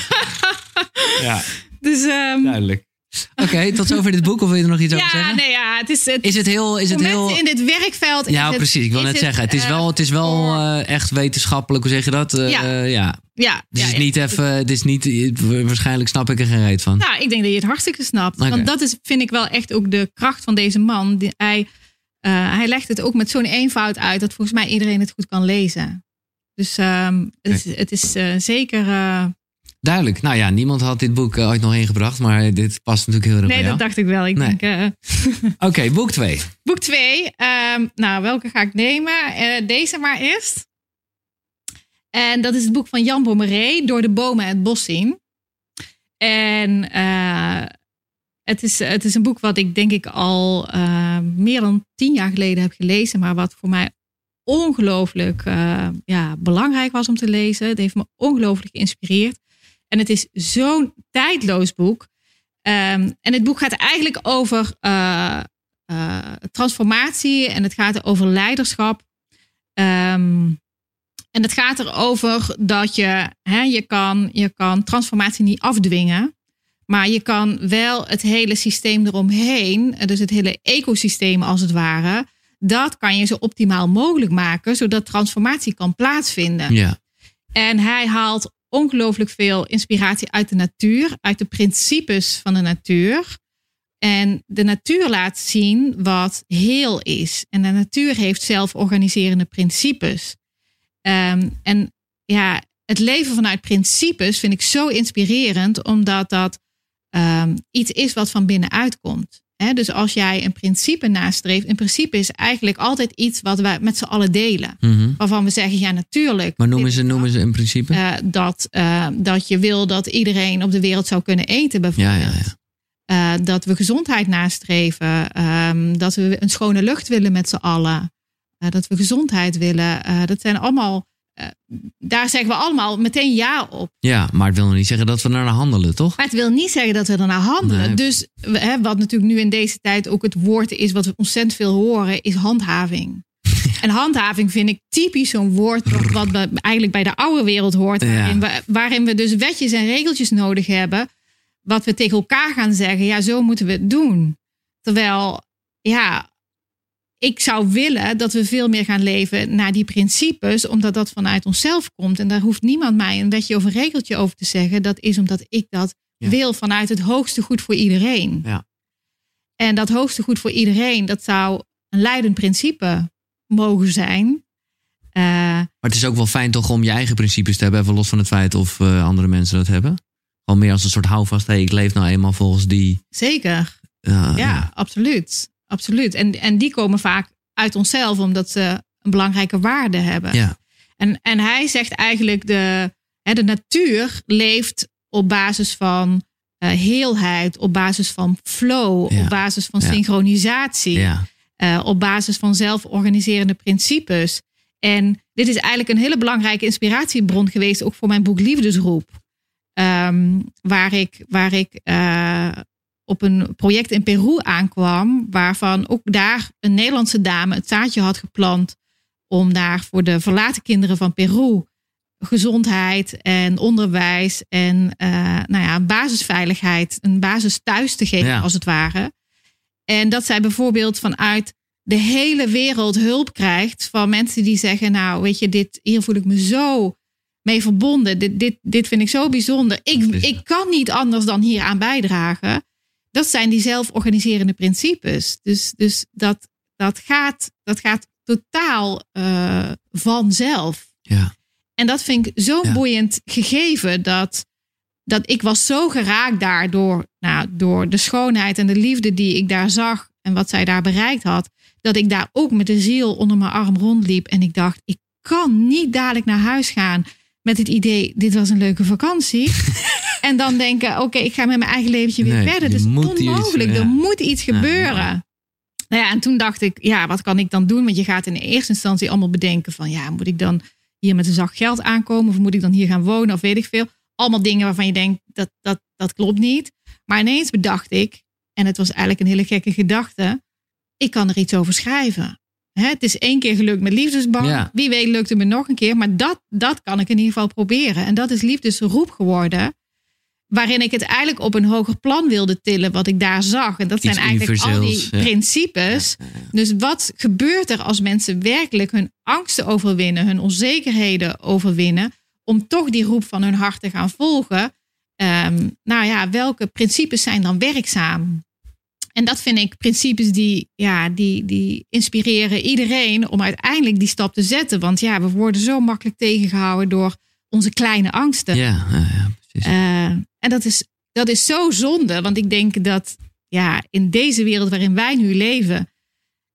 ja, dus ehm, duidelijk. Oké, tot zover dit boek. Of wil je er nog iets over ja, zeggen? nee, ja, het is, het, Is het heel... Is het heel... in dit werkveld. Ja, het- precies. Ik wil net zeggen. Het is eh, wel, het is wel eh, echt wetenschappelijk. Hoe zeg je dat? Eh, Ja. ja. ja, Dus ja, het is niet even... Het is niet... Waarschijnlijk snap ik er geen reet van. Nou, ik denk dat je het hartstikke snapt. Want dat is, vind ik wel echt ook de kracht van deze man. Die, hij, hij legt het ook met zo'n eenvoud uit dat volgens mij iedereen het goed kan lezen. Dus ehm, het is, het is zeker. Duidelijk. Nou ja, niemand had dit boek eh, ooit nog ingebracht, maar dit past natuurlijk heel erg Nee, bij dat jou. dacht ik wel. Ik Nee. denk, eh, Oké, boek 2. boek 2. nou, welke ga ik nemen? Eh, deze maar eerst. En dat is het boek van Jan Bommeré, Door de bomen het bos zien. En het, is, het is een boek wat ik denk ik al meer dan tien jaar geleden heb gelezen. Maar wat voor mij ongelooflijk ja, belangrijk was om te lezen. Het heeft me ongelooflijk geïnspireerd. En het is zo'n tijdloos boek. Ehm, en het boek gaat eigenlijk over eh, eh, transformatie en het gaat over leiderschap. Ehm, en het gaat erover dat je, hè, je, kan, je kan transformatie niet afdwingen. Maar je kan wel het hele systeem eromheen, dus het hele ecosysteem als het ware, dat kan je zo optimaal mogelijk maken, zodat transformatie kan plaatsvinden. Ja. En hij haalt ongelooflijk veel inspiratie uit de natuur, uit de principes van de natuur. En de natuur laat zien wat heel is. En de natuur heeft zelforganiserende principes. Ehm, en ja, het leven vanuit principes vind ik zo inspirerend, omdat dat ehm, iets is wat van binnenuit komt. Dus als jij een principe nastreeft, een principe is eigenlijk altijd iets wat we met z'n allen delen. Mhm. Waarvan we zeggen, ja natuurlijk. Maar noemen ze, noemen ze in principe? eh, dat, eh, dat je wil dat iedereen op de wereld zou kunnen eten, ja, bijvoorbeeld. ja, ja. Eh, dat we gezondheid nastreven. ehm, dat we een schone lucht willen met z'n allen. dat we gezondheid willen. Dat zijn allemaal. Eh, daar zeggen we allemaal meteen ja op. Ja, maar het wil nog niet zeggen dat we naar handelen, toch? Maar het wil niet zeggen dat we ernaar handelen. Nee. Dus hè, wat natuurlijk nu in deze tijd ook het woord is, wat we ontzettend veel horen, is handhaving. En handhaving vind ik typisch zo'n woord wat- we eigenlijk bij de oude wereld hoort. Waarin, we, waarin we dus wetjes en regeltjes nodig hebben. Wat we tegen elkaar gaan zeggen, ja, zo moeten we het doen. Terwijl, ja, ik zou willen dat we veel meer gaan leven naar die principes, omdat dat vanuit onszelf komt. En daar hoeft niemand mij een wetje of een regeltje over te zeggen. Dat is omdat ik dat Ja. wil vanuit het hoogste goed voor iedereen. Ja. En dat hoogste goed voor iedereen, dat zou een leidend principe mogen zijn. Eh, Maar het is ook wel fijn toch om je eigen principes te hebben, even los van het feit of eh, andere mensen dat hebben. Gewoon meer als een soort houvast. Hey, ik leef nou eenmaal volgens die. zeker. Ja, absoluut. Absoluut. En, en die komen vaak uit onszelf, omdat ze een belangrijke waarde hebben. Ja. En, en hij zegt eigenlijk, de, hè, de natuur leeft op basis van eh, heelheid, op basis van flow, Ja. op basis van Ja. synchronisatie. ja. eh, op basis van zelforganiserende principes. En dit is eigenlijk een hele belangrijke inspiratiebron geweest, ook voor mijn boek Liefdesroep. Ehm, waar ik, waar ik eh, op een project in Peru aankwam, waarvan ook daar een Nederlandse dame het zaadje had geplant om daar voor de verlaten kinderen van Peru gezondheid en onderwijs en eh, nou ja, basisveiligheid, een basis thuis te geven Ja. als het ware. En dat zij bijvoorbeeld vanuit de hele wereld hulp krijgt van mensen die zeggen, nou weet je, dit, hier voel ik me zo mee verbonden. Dit, dit, dit vind ik zo bijzonder. Ik, ik kan niet anders dan hier aan bijdragen. Dat zijn die zelforganiserende principes. Dus, dus dat, dat, gaat, dat gaat totaal eh, vanzelf. Ja. En dat vind ik zo'n Ja. boeiend gegeven dat, dat ik was zo geraakt daardoor, nou, door de schoonheid en de liefde die ik daar zag en wat zij daar bereikt had, dat ik daar ook met de ziel onder mijn arm rondliep en ik dacht, ik kan niet dadelijk naar huis gaan met het idee, dit was een leuke vakantie. en dan denken, oké, ik ga met mijn eigen leventje weer Nee, verder. hier iets- onmogelijk, er moet iets gebeuren. ja. Nou ja, en toen dacht ik, ja, wat kan ik dan doen? Want je gaat in eerste instantie allemaal bedenken van, ja, moet ik dan hier met een zak geld aankomen? Of moet ik dan hier gaan wonen? Of weet ik veel. Allemaal dingen waarvan je denkt, dat, dat, dat klopt niet. Maar ineens bedacht ik, en het was eigenlijk een hele gekke gedachte, ik kan er iets over schrijven. Hè, het is één keer gelukt met liefdesband. Ja. Wie weet lukt het me nog een keer. Maar dat, dat kan ik in ieder geval proberen. En dat is liefdesroep geworden. Waarin ik het eigenlijk op een hoger plan wilde tillen. Wat ik daar zag. En dat Iets zijn eigenlijk al die ja. principes. Dus wat gebeurt er als mensen werkelijk hun angsten overwinnen. Hun onzekerheden overwinnen. Om toch die roep van hun hart te gaan volgen. Ehm, nou ja, welke principes zijn dan werkzaam? En dat vind ik principes die, ja, die, die inspireren iedereen om uiteindelijk die stap te zetten. Want ja, we worden zo makkelijk tegengehouden door onze kleine angsten. Ja, ja, ja, precies. Uh, en dat is, dat is zo zonde, want ik denk dat ja, in deze wereld waarin wij nu leven,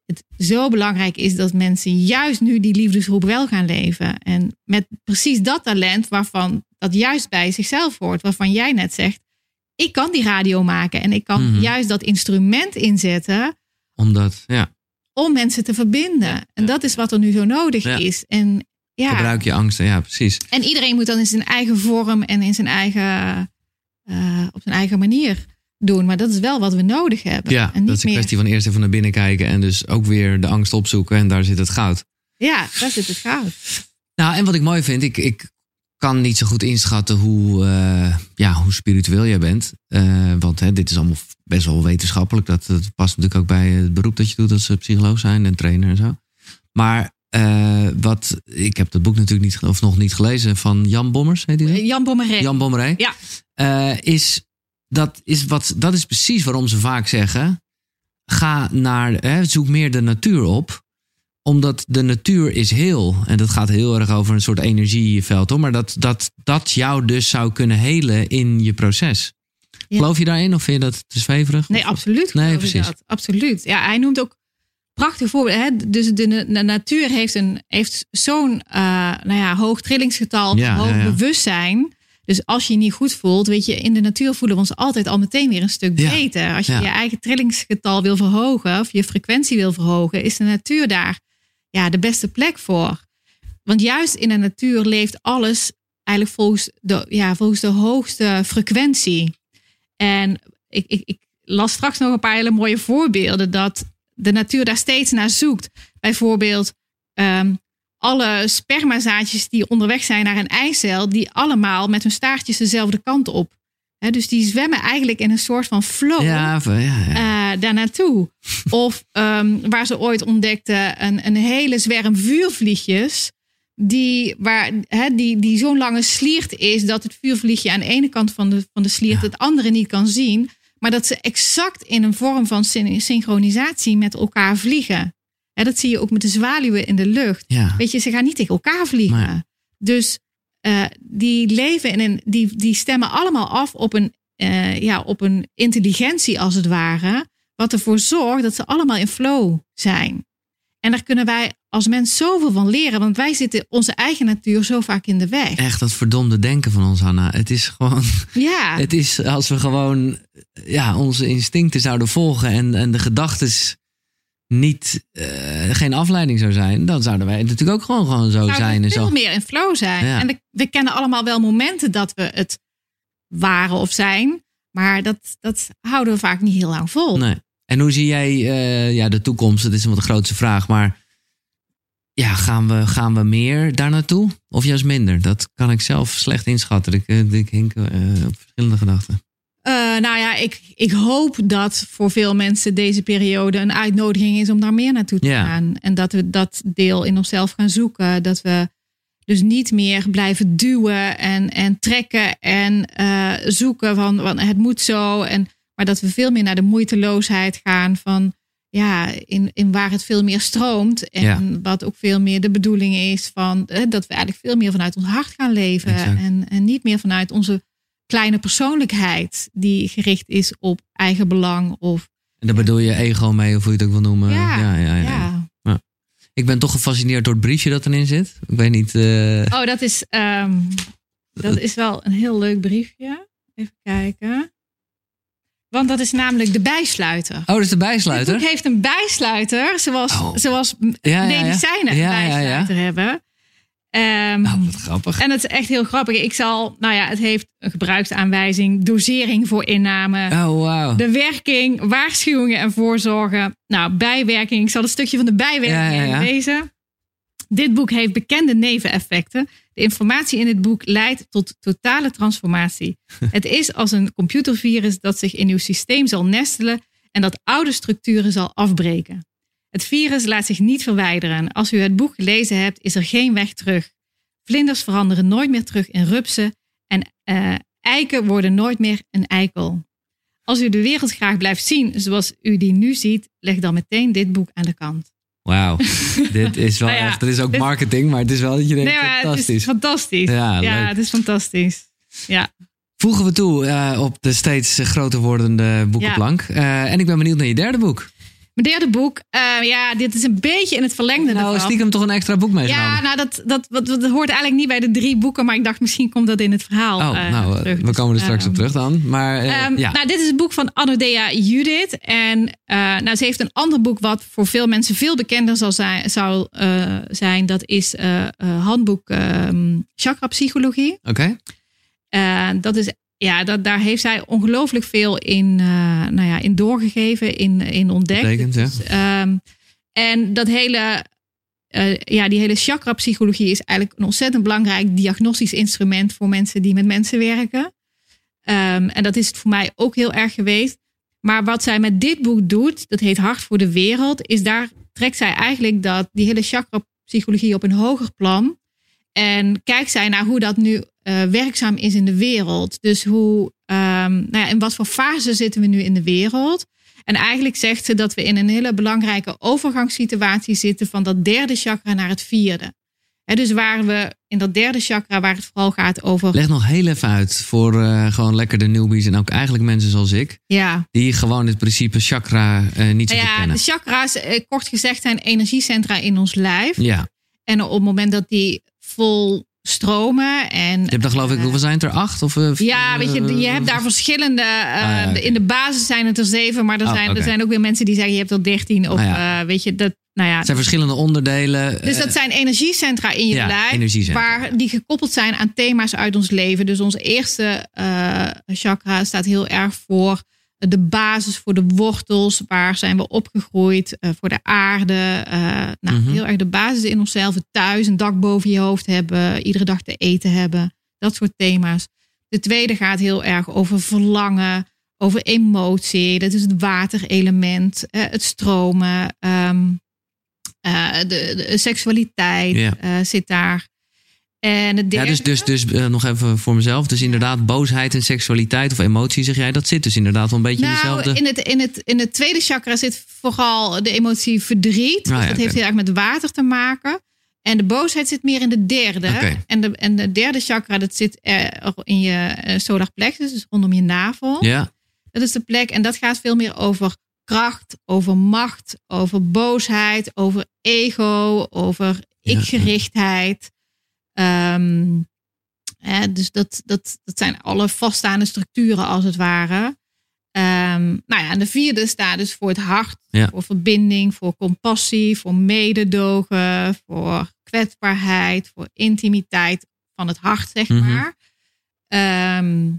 het zo belangrijk is dat mensen juist nu die liefdesgroep wel gaan leven. En met precies dat talent waarvan dat juist bij zichzelf hoort, waarvan jij net zegt, ik kan die radio maken en ik kan mhm. juist dat instrument inzetten. Omdat, ja. Om mensen te verbinden. En dat is wat er nu zo nodig is. En ja. Gebruik je angsten, ja, precies. En iedereen moet dan in zijn eigen vorm en in zijn eigen, uh, op zijn eigen manier doen. Maar dat is wel wat we nodig hebben. Ja, en niet dat is een kwestie van eerst even naar binnen kijken en dus ook weer de angst opzoeken. En daar zit het goud. Ja, daar zit het goud. Nou, en wat ik mooi vind, ik, ik kan niet zo goed inschatten hoe, uh, ja, hoe spiritueel jij bent. Uh, want hè, dit is allemaal best wel wetenschappelijk. Dat, dat past natuurlijk ook bij het beroep dat je doet als psycholoog zijn en trainer en zo. Maar uh, wat, ik heb dat boek natuurlijk niet, of nog niet gelezen van Jan Bommers, heet hij Jan Bommeré. Jan Bommeré. Ja. Uh, is, dat, is wat, dat is precies waarom ze vaak zeggen: ga naar, hè, zoek meer de natuur op omdat de natuur is heel. En dat gaat heel erg over een soort energieveld. Hoor. Maar dat, dat, dat jou dus zou kunnen helen in je proces. Geloof je daarin of vind je dat te zweverig? Nee, absoluut. Nee, precies. Absoluut. Ja, hij noemt ook prachtig voorbeeld. Hè? Dus de, de, natuur heeft, een, heeft zo'n uh, nou ja, hoog trillingsgetal, ja, hoog bewustzijn. Dus als je je niet goed voelt, weet je, in de natuur voelen we ons altijd al meteen weer een stuk beter. Als je je eigen trillingsgetal wil verhogen of je frequentie wil verhogen, is de natuur daar ja, de beste plek voor. Want juist in de natuur leeft alles eigenlijk volgens de, ja, volgens de hoogste frequentie. En ik, ik, ik las straks nog een paar hele mooie voorbeelden dat de natuur daar steeds naar zoekt. Bijvoorbeeld um, alle spermazaadjes die onderweg zijn naar een eicel, die allemaal met hun staartjes dezelfde kant op. dus die zwemmen eigenlijk in een soort van flow ja, ja, ja. Uh, daar naartoe. of um, waar ze ooit ontdekten een, een hele zwerm vuurvliegjes. Die, waar, he, die, die zo'n lange sliert is dat het vuurvliegje aan de ene kant van de, van de sliert het andere niet kan zien. Maar dat ze exact in een vorm van synchronisatie met elkaar vliegen. En dat zie je ook met de zwaluwen in de lucht. Weet je, ze gaan niet tegen elkaar vliegen. Dus uh, die leven in een, die, die stemmen allemaal af op een, uh, ja, op een intelligentie als het ware. Wat ervoor zorgt dat ze allemaal in flow zijn. En daar kunnen wij als mens zoveel van leren. Want wij zitten onze eigen natuur zo vaak in de weg. Echt dat verdomde denken van ons, Hanna. Het is gewoon. Ja. Het is als we gewoon ja, onze instincten zouden volgen en, en de gedachten niet, uh, geen afleiding zou zijn, dan zouden wij natuurlijk ook gewoon, gewoon zo zijn. En veel zo. meer in flow zijn. Ja. En we kennen allemaal wel momenten dat we het waren of zijn, maar dat, dat houden we vaak niet heel lang vol. Nee. En hoe zie jij uh, ja, de toekomst? Dat is wel de grootste vraag. Maar ja, gaan we, gaan we meer daar naartoe? Of juist minder? Dat kan ik zelf slecht inschatten. Ik, uh, ik hink uh, op verschillende gedachten. nou ja, ik, ik hoop dat voor veel mensen deze periode een uitnodiging is om daar meer naartoe te gaan. En dat we dat deel in onszelf gaan zoeken. Dat we dus niet meer blijven duwen en, en trekken en zoeken van, van het moet zo. En maar dat we veel meer naar de moeiteloosheid gaan van ja, in, in waar het veel meer stroomt. En wat ook veel meer de bedoeling is van dat we eigenlijk veel meer vanuit ons hart gaan leven. En, en niet meer vanuit onze kleine persoonlijkheid die gericht is op eigen belang. Of, en daar bedoel je ego mee, of hoe je het ook wil noemen. Ja, ja, ja. ja. ja. Ik ben toch gefascineerd door het briefje dat erin zit. Ik weet niet. Uh... Oh, dat is, um, dat is wel een heel leuk briefje. Even kijken. Want dat is namelijk de bijsluiter. Oh, dat is de bijsluiter? Het heeft een bijsluiter, zoals, oh. zoals medicijnen een bijsluiter hebben. Um, oh, wat grappig. En het is echt heel grappig. Ik zal, nou ja, het heeft een gebruiksaanwijzing, dosering voor inname. Oh, wow. De werking, waarschuwingen en voorzorgen. Nou, bijwerking. Ik zal een stukje van de bijwerking lezen. Dit boek heeft bekende neveneffecten. De informatie in het boek leidt tot totale transformatie. Het is als een computervirus dat zich in uw systeem zal nestelen en dat oude structuren zal afbreken. Het virus laat zich niet verwijderen. Als u het boek gelezen hebt, is er geen weg terug. Vlinders veranderen nooit meer terug in rupsen en uh, eiken worden nooit meer een eikel. Als u de wereld graag blijft zien zoals u die nu ziet, leg dan meteen dit boek aan de kant. Wauw, dit is wel nou echt. Het is ook marketing, maar het is wel dat je denkt, nee, fantastisch. Het is fantastisch. Ja, ja het is fantastisch. Ja. Voegen we toe uh, op de steeds groter wordende boekenplank. Uh, en ik ben benieuwd naar je derde boek. Mijn derde boek, uh, ja, dit is een beetje in het verlengde. Nou, ervan. stiekem toch een extra boek meegenomen. Ja, nou, dat, dat, dat, dat, hoort eigenlijk niet bij de drie boeken, maar ik dacht misschien komt dat in het verhaal. Oh, uh, nou, terug. we komen er straks op terug dan. Maar, uh, um, ja. Nou, dit is het boek van Anodea Judith. En nou, ze heeft een ander boek wat voor veel mensen veel bekender zal zijn. Zal, zijn. Dat is handboek um, chakra psychologie. Oké. Okay. dat is ja, dat, daar heeft zij ongelooflijk veel in, uh, nou ja, in doorgegeven, in, in ontdekt. Ja. dus, um, en dat hele, uh, ja, die hele chakra-psychologie is eigenlijk een ontzettend belangrijk diagnostisch instrument voor mensen die met mensen werken. Um, en dat is het voor mij ook heel erg geweest. Maar wat zij met dit boek doet, dat heet Hart voor de Wereld, is daar trekt zij eigenlijk dat, die hele chakra-psychologie op een hoger plan. En kijkt zij naar hoe dat nu uh, werkzaam is in de wereld. Dus hoe, um, nou ja, in wat voor fase zitten we nu in de wereld? En eigenlijk zegt ze dat we in een hele belangrijke overgangssituatie zitten van dat derde chakra naar het vierde. He, dus waar we in dat derde chakra, waar het vooral gaat over. Leg nog heel even uit voor uh, gewoon lekker de newbies en ook eigenlijk mensen zoals ik. Ja. Die gewoon het principe chakra uh, niet zo ja, goed kennen. De chakra's, kort gezegd, zijn energiecentra in ons lijf. Ja. En op het moment dat die vol stromen. En, je hebt dan geloof ik, hoeveel zijn het er? Acht? Of, uh, ja, weet je, je hebt daar verschillende. Uh, ah, ja, okay. In de basis zijn het er zeven, maar er, oh, zijn, okay. er zijn ook weer mensen die zeggen je hebt er dertien. Of ah, ja. uh, weet je, dat. Nou ja, het zijn verschillende onderdelen. Dus dat zijn energiecentra in je ja, lijf, waar die gekoppeld zijn aan thema's uit ons leven. Dus ons eerste chakra staat heel erg voor de basis voor de wortels, waar zijn we opgegroeid, uh, voor de aarde. Uh, nou, Mhm. heel erg de basis in onszelf, het thuis, een dak boven je hoofd hebben, iedere dag te eten hebben, dat soort thema's. De tweede gaat heel erg over verlangen, over emotie, dat is het waterelement, uh, het stromen, um, de, de, seksualiteit zit daar. En het Ja, derde, dus, dus, dus eh, nog even voor mezelf. Dus inderdaad, boosheid en seksualiteit of emotie, zeg jij, dat zit dus inderdaad wel een beetje in Nou, dezelfde. in het, in, het, in het tweede chakra zit vooral de emotie verdriet. Dus Ah, ja, dat heeft heel erg met water te maken. En de boosheid zit meer in de derde. En, de, en de derde chakra, dat zit er in je eh, solar plexus, dus rondom je navel. Ja, Dat is de plek. En dat gaat veel meer over kracht, over macht, over boosheid, over ego, over Ja, ikgerichtheid. Ehm, hè, dus dat, dat, dat zijn alle vaststaande structuren als het ware. Ehm, nou ja, en de vierde staat dus voor het hart, Ja. voor verbinding, voor compassie, voor mededogen, voor kwetsbaarheid, voor intimiteit van het hart, zeg Mhm. maar. Ehm,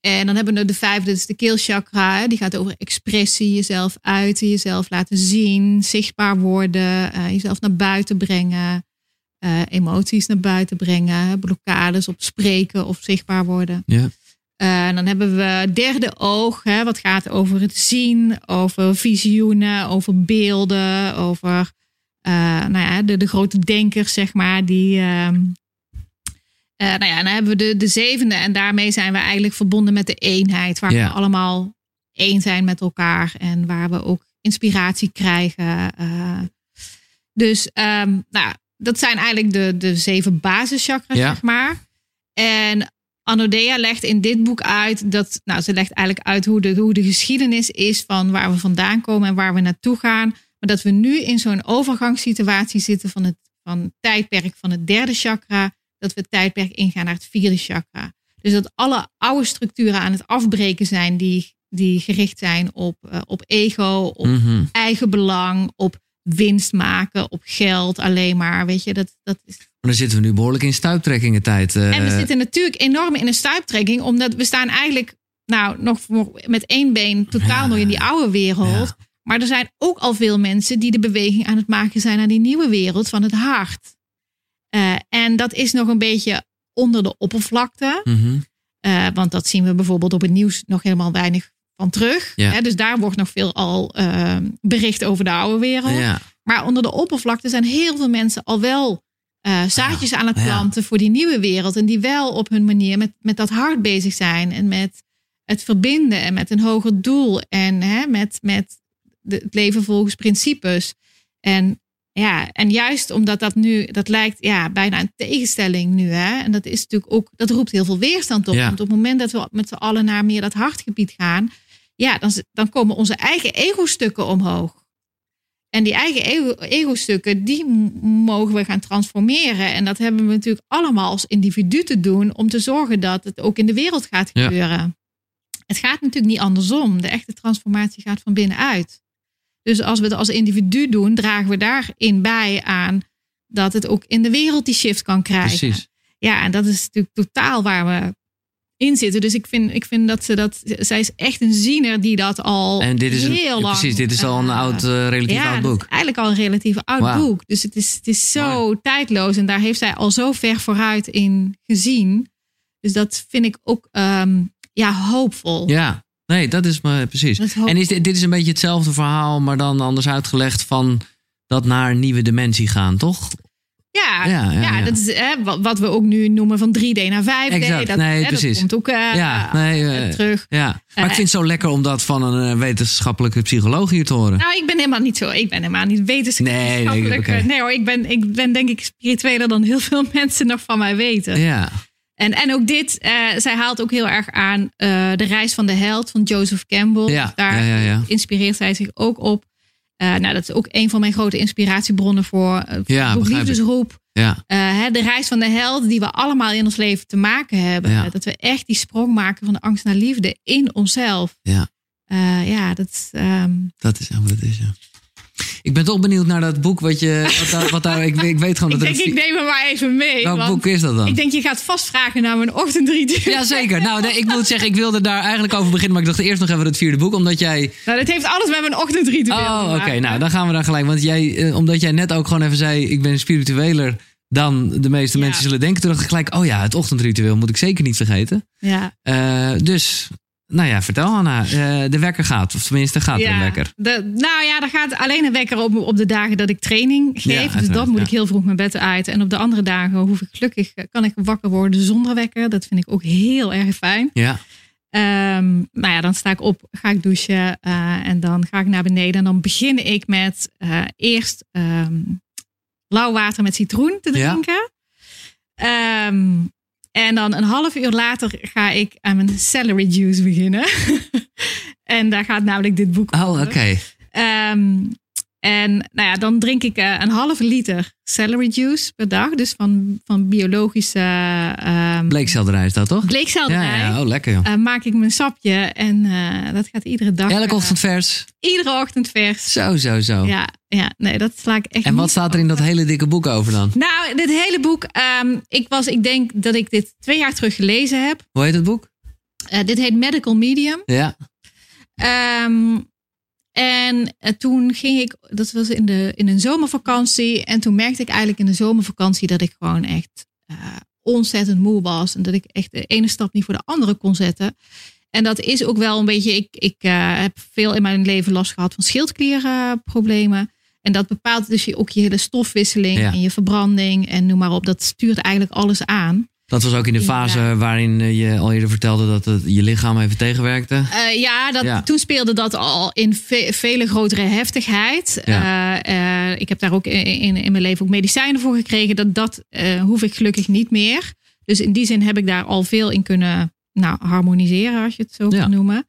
en dan hebben we de vijfde, dat is de keelchakra. Die gaat over expressie, jezelf uiten, jezelf laten zien, zichtbaar worden, eh, jezelf naar buiten brengen, eh, emoties naar buiten brengen, blokkades op spreken of zichtbaar worden. ja. Eh, en dan hebben we derde oog, hè, wat gaat over het zien, over visioenen, over beelden, over eh, nou ja, de, de grote denkers, zeg maar, die. ehm, eh, nou ja, dan hebben we de, de zevende en daarmee zijn we eigenlijk verbonden met de eenheid, waar Ja. we allemaal één zijn met elkaar en waar we ook inspiratie krijgen. dus ehm, nou, dat zijn eigenlijk de, de zeven basischakras, Ja. zeg maar. En Anodea legt in dit boek uit dat, nou, ze legt eigenlijk uit hoe de, hoe de geschiedenis is van waar we vandaan komen en waar we naartoe gaan. Maar dat we nu in zo'n overgangssituatie zitten van het van het tijdperk van het derde chakra, dat we het tijdperk ingaan naar het vierde chakra. Dus dat alle oude structuren aan het afbreken zijn die, die gericht zijn op, eh, op ego, op Mhm. eigen belang, op winst maken, op geld alleen maar. Weet je, dat, dat is Maar dan zitten we nu behoorlijk in stuiptrekkingen tijd. eh. en we zitten natuurlijk enorm in een stuiptrekking, omdat we staan eigenlijk nou, nog met één been totaal Ja. nog in die oude wereld. Ja. Maar er zijn ook al veel mensen die de beweging aan het maken zijn naar die nieuwe wereld van het hart. Eh, en dat is nog een beetje onder de oppervlakte. Mhm. Eh, want dat zien we bijvoorbeeld op het nieuws nog helemaal weinig van terug. Ja. Hè, dus daar wordt nog veel al eh, bericht over de oude wereld. Ja. Maar onder de oppervlakte zijn heel veel mensen al wel eh, zaadjes aan het Ja. planten voor die nieuwe wereld. En die wel op hun manier met, met dat hart bezig zijn. En met het verbinden en met een hoger doel. En hè, met, met de, het leven volgens principes. En ja, en juist omdat dat nu, dat lijkt ja, bijna een tegenstelling nu. Hè? En dat is natuurlijk ook, dat roept heel veel weerstand op. Ja. Want op het moment dat we met z'n allen naar meer dat hartgebied gaan, ja, dan, dan komen onze eigen ego-stukken omhoog. En die eigen ego- ego-stukken, die mogen we gaan transformeren. En dat hebben we natuurlijk allemaal als individu te doen om te zorgen dat het ook in de wereld gaat Ja. gebeuren. Het gaat natuurlijk niet andersom. De echte transformatie gaat van binnenuit. Dus als we het als individu doen, dragen we daarin bij aan dat het ook in de wereld die shift kan krijgen. Precies. Ja, en dat is natuurlijk totaal waar we in zitten. Dus ik vind, ik vind dat ze dat. Zij is echt een ziener die dat al En dit is een, heel lang. precies, dit is al een eh, oud, eh, relatief ja, oud boek. is eigenlijk al een relatief oud boek. Dus het is, het is zo tijdloos. En daar heeft zij al zo ver vooruit in gezien. Dus dat vind ik ook ehm, ja, hoopvol. Ja, nee, dat is maar precies. Is En is dit, dit is een beetje hetzelfde verhaal, maar dan anders uitgelegd van dat naar een nieuwe dimensie gaan, toch? Ja, Ja, ja, dat is hè, wat, wat we ook nu noemen van 3D naar 5D. Exact. Dat, Nee, hè, dat precies. komt ook eh, Ja, nee, eh, eh, terug. Ja, maar ik vind het zo lekker om dat van een wetenschappelijke psycholoog hier te horen. Nou, ik ben helemaal niet zo. Ik ben helemaal niet wetenschappelijk. Nee, nee, hoor, ik ben, ik ben denk ik spiritueler dan heel veel mensen nog van mij weten. Ja, En, en ook dit, zij haalt ook heel erg aan de reis van de held van Joseph Campbell. Ja, Dus daar inspireert zij zich ook op. Eh, nou, dat is ook een van mijn grote inspiratiebronnen voor, Ja, ik. Liefdesroep. ja, Eh, hè, de reis van de held die we allemaal in ons leven te maken hebben. Ja. Dat we echt die sprong maken van de angst naar liefde in onszelf. ja. Ja, dat ehm, Dat is echt wat het is, ja. Ik ben toch benieuwd naar dat boek wat je... Wat daar, wat daar, ik, ik weet gewoon ik dat denk, er... ik neem hem maar even mee. Welk want boek is dat dan? Ik denk, je gaat vast vragen naar mijn ochtendritueel. Jazeker. Nou, nee, ik moet zeggen, ik wilde daar eigenlijk over beginnen. Maar ik dacht eerst nog even het vierde boek. Omdat jij... Nou, dat heeft alles met mijn ochtendritueel Oh, oké. Nou, dan gaan we dan gelijk. Want jij, eh, omdat jij net ook gewoon even zei... Ik ben spiritueler dan de meeste Ja. mensen zullen denken. Toen dacht ik gelijk... Oh ja, het ochtendritueel moet ik zeker niet vergeten. Ja, Eh, dus, nou ja, vertel Anna. Eh, de wekker gaat. Of tenminste, gaat er een ja. wekker. De, nou ja, er gaat alleen een wekker op, op de dagen dat ik training geef. Ja, dus dan moet ja. ik heel vroeg mijn bed uit. En op de andere dagen hoef ik gelukkig, eh, kan ik wakker worden zonder wekker. Dat vind ik ook heel erg fijn. Ja, Ehm, nou ja, dan sta ik op, ga ik douchen eh, en dan ga ik naar beneden. En dan begin ik met eerst ehm, lauw water met citroen te Ja. drinken. Ehm, en dan een half uur later ga ik aan mijn celery juice beginnen. en daar gaat namelijk dit boek Oh, over. oké. Ehm, en nou ja, dan drink ik eh, een halve liter celery juice per dag. Dus van, van biologische ehm Bleekselderij is dat toch? bleekselderij. Ja, ja. Oh, lekker joh. Eh, maak ik mijn sapje en eh, dat gaat iedere dag. Elke ochtend vers. iedere ochtend vers. Zo, zo, zo. Ja, ja, nee, dat sla ik echt En wat staat er in dat hele dikke boek over dan? Nou, dit hele boek, ehm, ik, was, ik denk dat ik dit twee jaar terug gelezen heb. Hoe heet het boek? Dit heet Medical Medium. Ja. Ehm, en eh, toen ging ik, dat was in, de, in een zomervakantie. En toen merkte ik eigenlijk in de zomervakantie dat ik gewoon echt eh, ontzettend moe was. En dat ik echt de ene stap niet voor de andere kon zetten. En dat is ook wel een beetje, ik, ik eh, heb veel in mijn leven last gehad van schildklierproblemen. En dat bepaalt dus je, ook je hele stofwisseling Ja. en je verbranding en noem maar op. Dat stuurt eigenlijk alles aan. Dat was ook in de fase Ja. waarin eh, je al eerder vertelde dat het je lichaam even tegenwerkte. Eh, ja, dat, Ja. toen speelde dat al in ve- vele grotere heftigheid. Ja. Eh, ik heb daar ook in, in, mijn leven ook medicijnen voor gekregen. Dat, dat hoef ik gelukkig niet meer. Dus in die zin heb ik daar al veel in kunnen nou, harmoniseren, als je het zo kan noemen.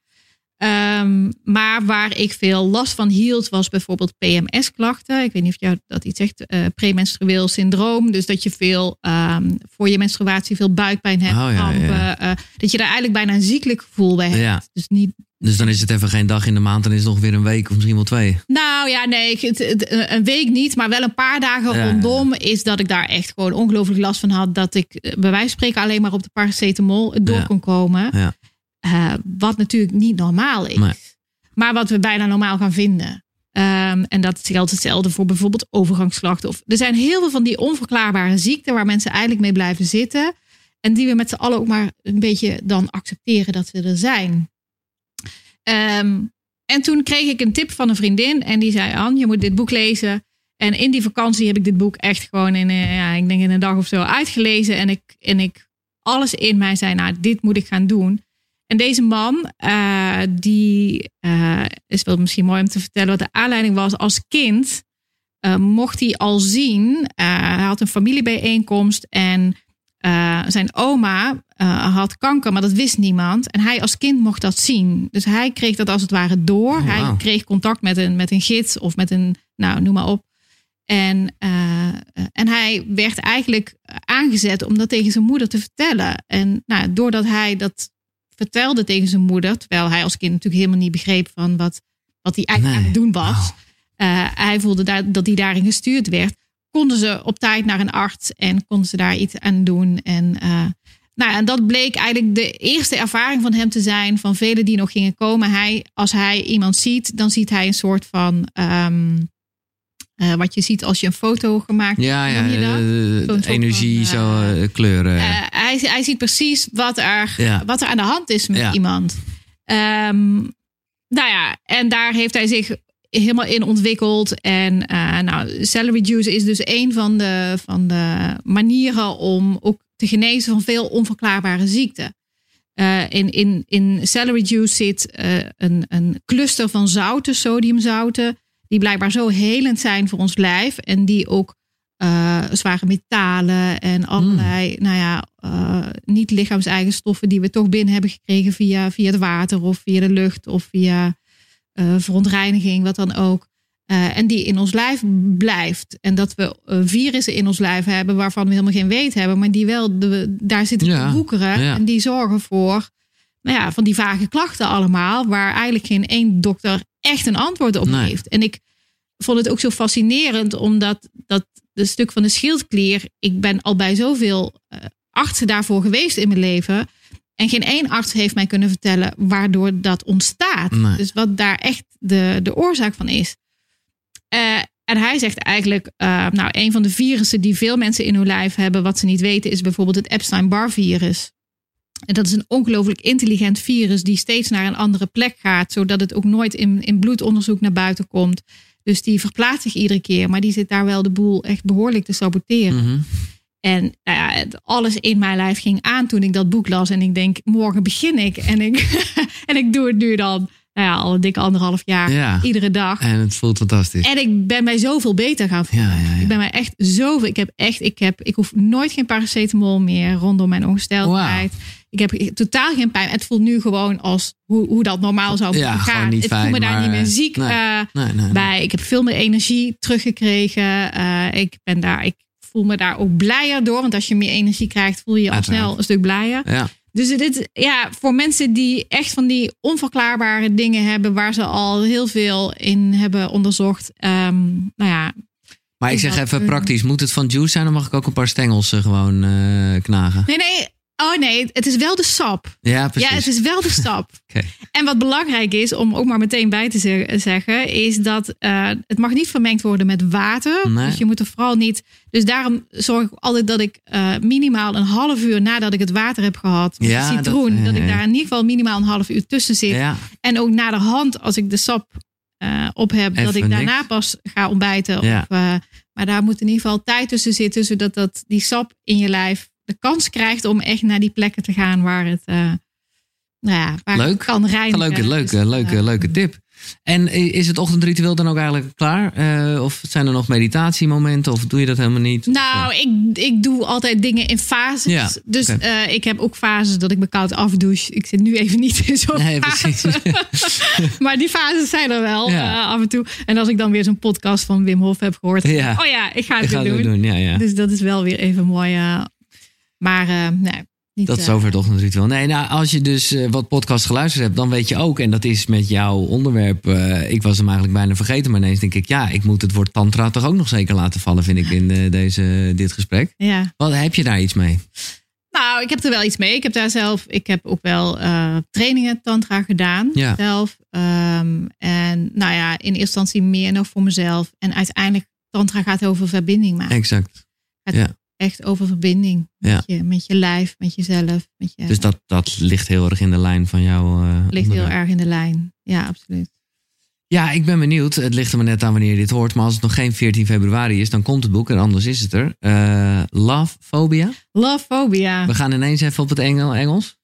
Ehm, maar waar ik veel last van hield, was bijvoorbeeld PMS-klachten. Ik weet niet of jou dat iets zegt. eh premenstrueel syndroom. Dus dat je veel ehm, voor je menstruatie veel buikpijn hebt. Oh, ja, ja, eh, dat je daar eigenlijk bijna een ziekelijk gevoel bij hebt. Ja. Dus niet. Dus dan is het even geen dag in de maand, dan is het nog weer een week of misschien wel twee. Nou ja, nee, ik- het- het- een week niet, maar wel een paar dagen rondom. Is dat ik daar echt gewoon ongelooflijk last van had. Dat ik eh, bij wijze van spreken alleen maar op de paracetamol door kon komen. Ja. Eh, wat natuurlijk niet normaal is. Nee. Maar wat we bijna normaal gaan vinden. Ehm, en dat geldt hetzelfde voor bijvoorbeeld overgangsklachten. Of, er zijn heel veel van die onverklaarbare ziekten waar mensen eigenlijk mee blijven zitten. En die we met z'n allen ook maar een beetje dan accepteren dat ze er zijn. Ehm, en toen kreeg ik een tip van een vriendin. En die zei: Anne, je moet dit boek lezen. En in die vakantie heb ik dit boek echt gewoon in, eh, ja, ik denk in een dag of zo uitgelezen. En ik, en ik alles in mij zei: Nou, dit moet ik gaan doen. En deze man, eh, die eh, is wel misschien mooi om te vertellen wat de aanleiding was. Als kind eh, mocht hij al zien, hij had een familiebijeenkomst en zijn oma had kanker, maar dat wist niemand. En hij als kind mocht dat zien. Dus hij kreeg dat als het ware door. Oh, Hij kreeg contact met een, met een gids of met een, nou noem maar op. En, en hij werd eigenlijk aangezet om dat tegen zijn moeder te vertellen. En nou, doordat hij dat vertelde tegen zijn moeder, terwijl hij als kind natuurlijk helemaal niet begreep van wat, wat hij eigenlijk Nee. aan het doen was. Wauw. Eh, hij voelde daar, dat hij daarin gestuurd werd. Konden ze op tijd naar een arts en konden ze daar iets aan doen. En, eh, nou, en dat bleek eigenlijk de eerste ervaring van hem te zijn, van velen die nog gingen komen. Hij, als hij iemand ziet, dan ziet hij een soort van. ehm, eh, wat je ziet als je een foto gemaakt Ja, ja, dat? eh, energie, van, zo eh, eh, kleuren. Hij, hij ziet precies wat er, Ja. wat er aan de hand is met Ja. iemand. Ehm, nou ja, en daar heeft hij zich helemaal in ontwikkeld. En nou, celery juice is dus een van de, van de manieren om ook te genezen van veel onverklaarbare ziekten. In, in, in celery juice zit een, een cluster van zouten, sodiumzouten, die blijkbaar zo helend zijn voor ons lijf en die ook eh, zware metalen en allerlei, nou ja, eh, niet lichaams-eigen stoffen die we toch binnen hebben gekregen via, via het water of via de lucht of via eh, verontreiniging, wat dan ook. En die in ons lijf blijft. En dat we virussen in ons lijf hebben waarvan we helemaal geen weet hebben, maar die wel de, daar zitten Ja, te boekeren. ja. En die zorgen voor, nou ja, van die vage klachten allemaal, waar eigenlijk geen één dokter echt een antwoord op Nee. heeft. En ik vond het ook zo fascinerend, omdat dat de stuk van de schildklier, ik ben al bij zoveel eh, artsen daarvoor geweest in mijn leven. En geen één arts heeft mij kunnen vertellen waardoor dat ontstaat. Nee. Dus wat daar echt de, de oorzaak van is. Eh, en hij zegt eigenlijk, eh, nou, een van de virussen die veel mensen in hun lijf hebben, wat ze niet weten, is bijvoorbeeld het Epstein-Barr-virus. En dat is een ongelooflijk intelligent virus die steeds naar een andere plek gaat, zodat het ook nooit in, in bloedonderzoek naar buiten komt. Dus die verplaatst zich iedere keer, maar die zit daar wel de boel echt behoorlijk te saboteren. Mhm. En nou ja, alles in mijn lijf ging aan toen ik dat boek las. En ik denk, morgen begin ik. En ik, en ik doe het nu dan nou ja, al een dikke anderhalf jaar. Ja. Iedere dag. En het voelt fantastisch. En ik ben mij zoveel beter gaan voelen. Ja, ja, ja. Ik ben mij echt zoveel. Ik heb echt, ik heb, ik hoef nooit geen paracetamol meer rondom mijn ongesteldheid. Ik heb totaal geen pijn. Het voelt nu gewoon als hoe, hoe dat normaal zou Ja, moeten gewoon gaan. niet ik voel me daar maar, niet meer ziek nee. eh, Nee, nee, nee. bij. Ik heb veel meer energie teruggekregen. Eh, ik ben daar, ik voel me daar ook blijer door. Want als je meer energie krijgt, voel je je al snel een stuk blijer. Ja. Dus dit, ja, voor mensen die echt van die onverklaarbare dingen hebben, waar ze al heel veel in hebben onderzocht. ehm, nou ja, Maar ik zeg even praktisch. Moet het van juice zijn? Dan mag ik ook een paar stengels eh, gewoon knagen. nee, nee. Oh nee, het is wel de sap. Ja, precies. Ja, het is wel de stap. Oké. En wat belangrijk is, om ook maar meteen bij te ze- zeggen, is dat eh, het mag niet vermengd worden met water. Nee. Dus je moet er vooral niet. Dus daarom zorg ik altijd dat ik eh, minimaal een half uur nadat ik het water heb gehad, met Ja, citroen, dat- ik daar in ieder geval minimaal een half uur tussen zit. Ja, En ook na de hand, als ik de sap eh, op heb, dat ik daarna niks. pas ga ontbijten. Ja. Of, maar daar moet in ieder geval tijd tussen zitten, zodat dat, die sap in je lijf de kans krijgt om echt naar die plekken te gaan waar het, eh, nou ja, waar Leuk. het kan reinigen. leuke, leuke, Dus, leuke, leuke tip. En is het ochtendritueel dan ook eigenlijk klaar? Eh, of zijn er nog meditatiemomenten? Of doe je dat helemaal niet? Nou, ik, ik doe altijd dingen in fases. Ja, dus eh, ik heb ook fases dat ik me koud afdouche. Ik zit nu even niet in zo'n Nee, fase. precies. maar die fases zijn er wel Ja. af en toe. En als ik dan weer zo'n podcast van Wim Hof heb gehoord. Oh ja, ik ga het Ik ga weer het doen. doen. Ja, ja. Dus dat is wel weer even mooi. Maar eh, nee, niet, Dat is eh, over het ochtendritueel. Nee, nou, als je dus eh, wat podcast geluisterd hebt, dan weet je ook, en dat is met jouw onderwerp, ik was hem eigenlijk bijna vergeten, maar ineens denk ik, ja, ik moet het woord tantra toch ook nog zeker laten vallen, vind ik, in deze, dit gesprek. Ja. Wat heb je daar iets mee? Nou, ik heb er wel iets mee. Ik heb daar zelf, ik heb ook wel trainingen tantra gedaan Ja. zelf. Ehm, en nou ja, in eerste instantie meer nog voor mezelf. En uiteindelijk, tantra gaat over verbinding maken. Exact. Echt over verbinding Ja. met, je, met je lijf, met jezelf. Met je, Dus dat, dat ligt heel erg in de lijn van jouw. eh, ligt heel erg in de lijn. Ja, absoluut. Ja, ik ben benieuwd. Het ligt er maar net aan wanneer je dit hoort. Maar als het nog geen 14 februari is, dan komt het boek. En anders is het er. Eh, Love Phobia. Love phobia. We gaan ineens even op het Engel, Engels.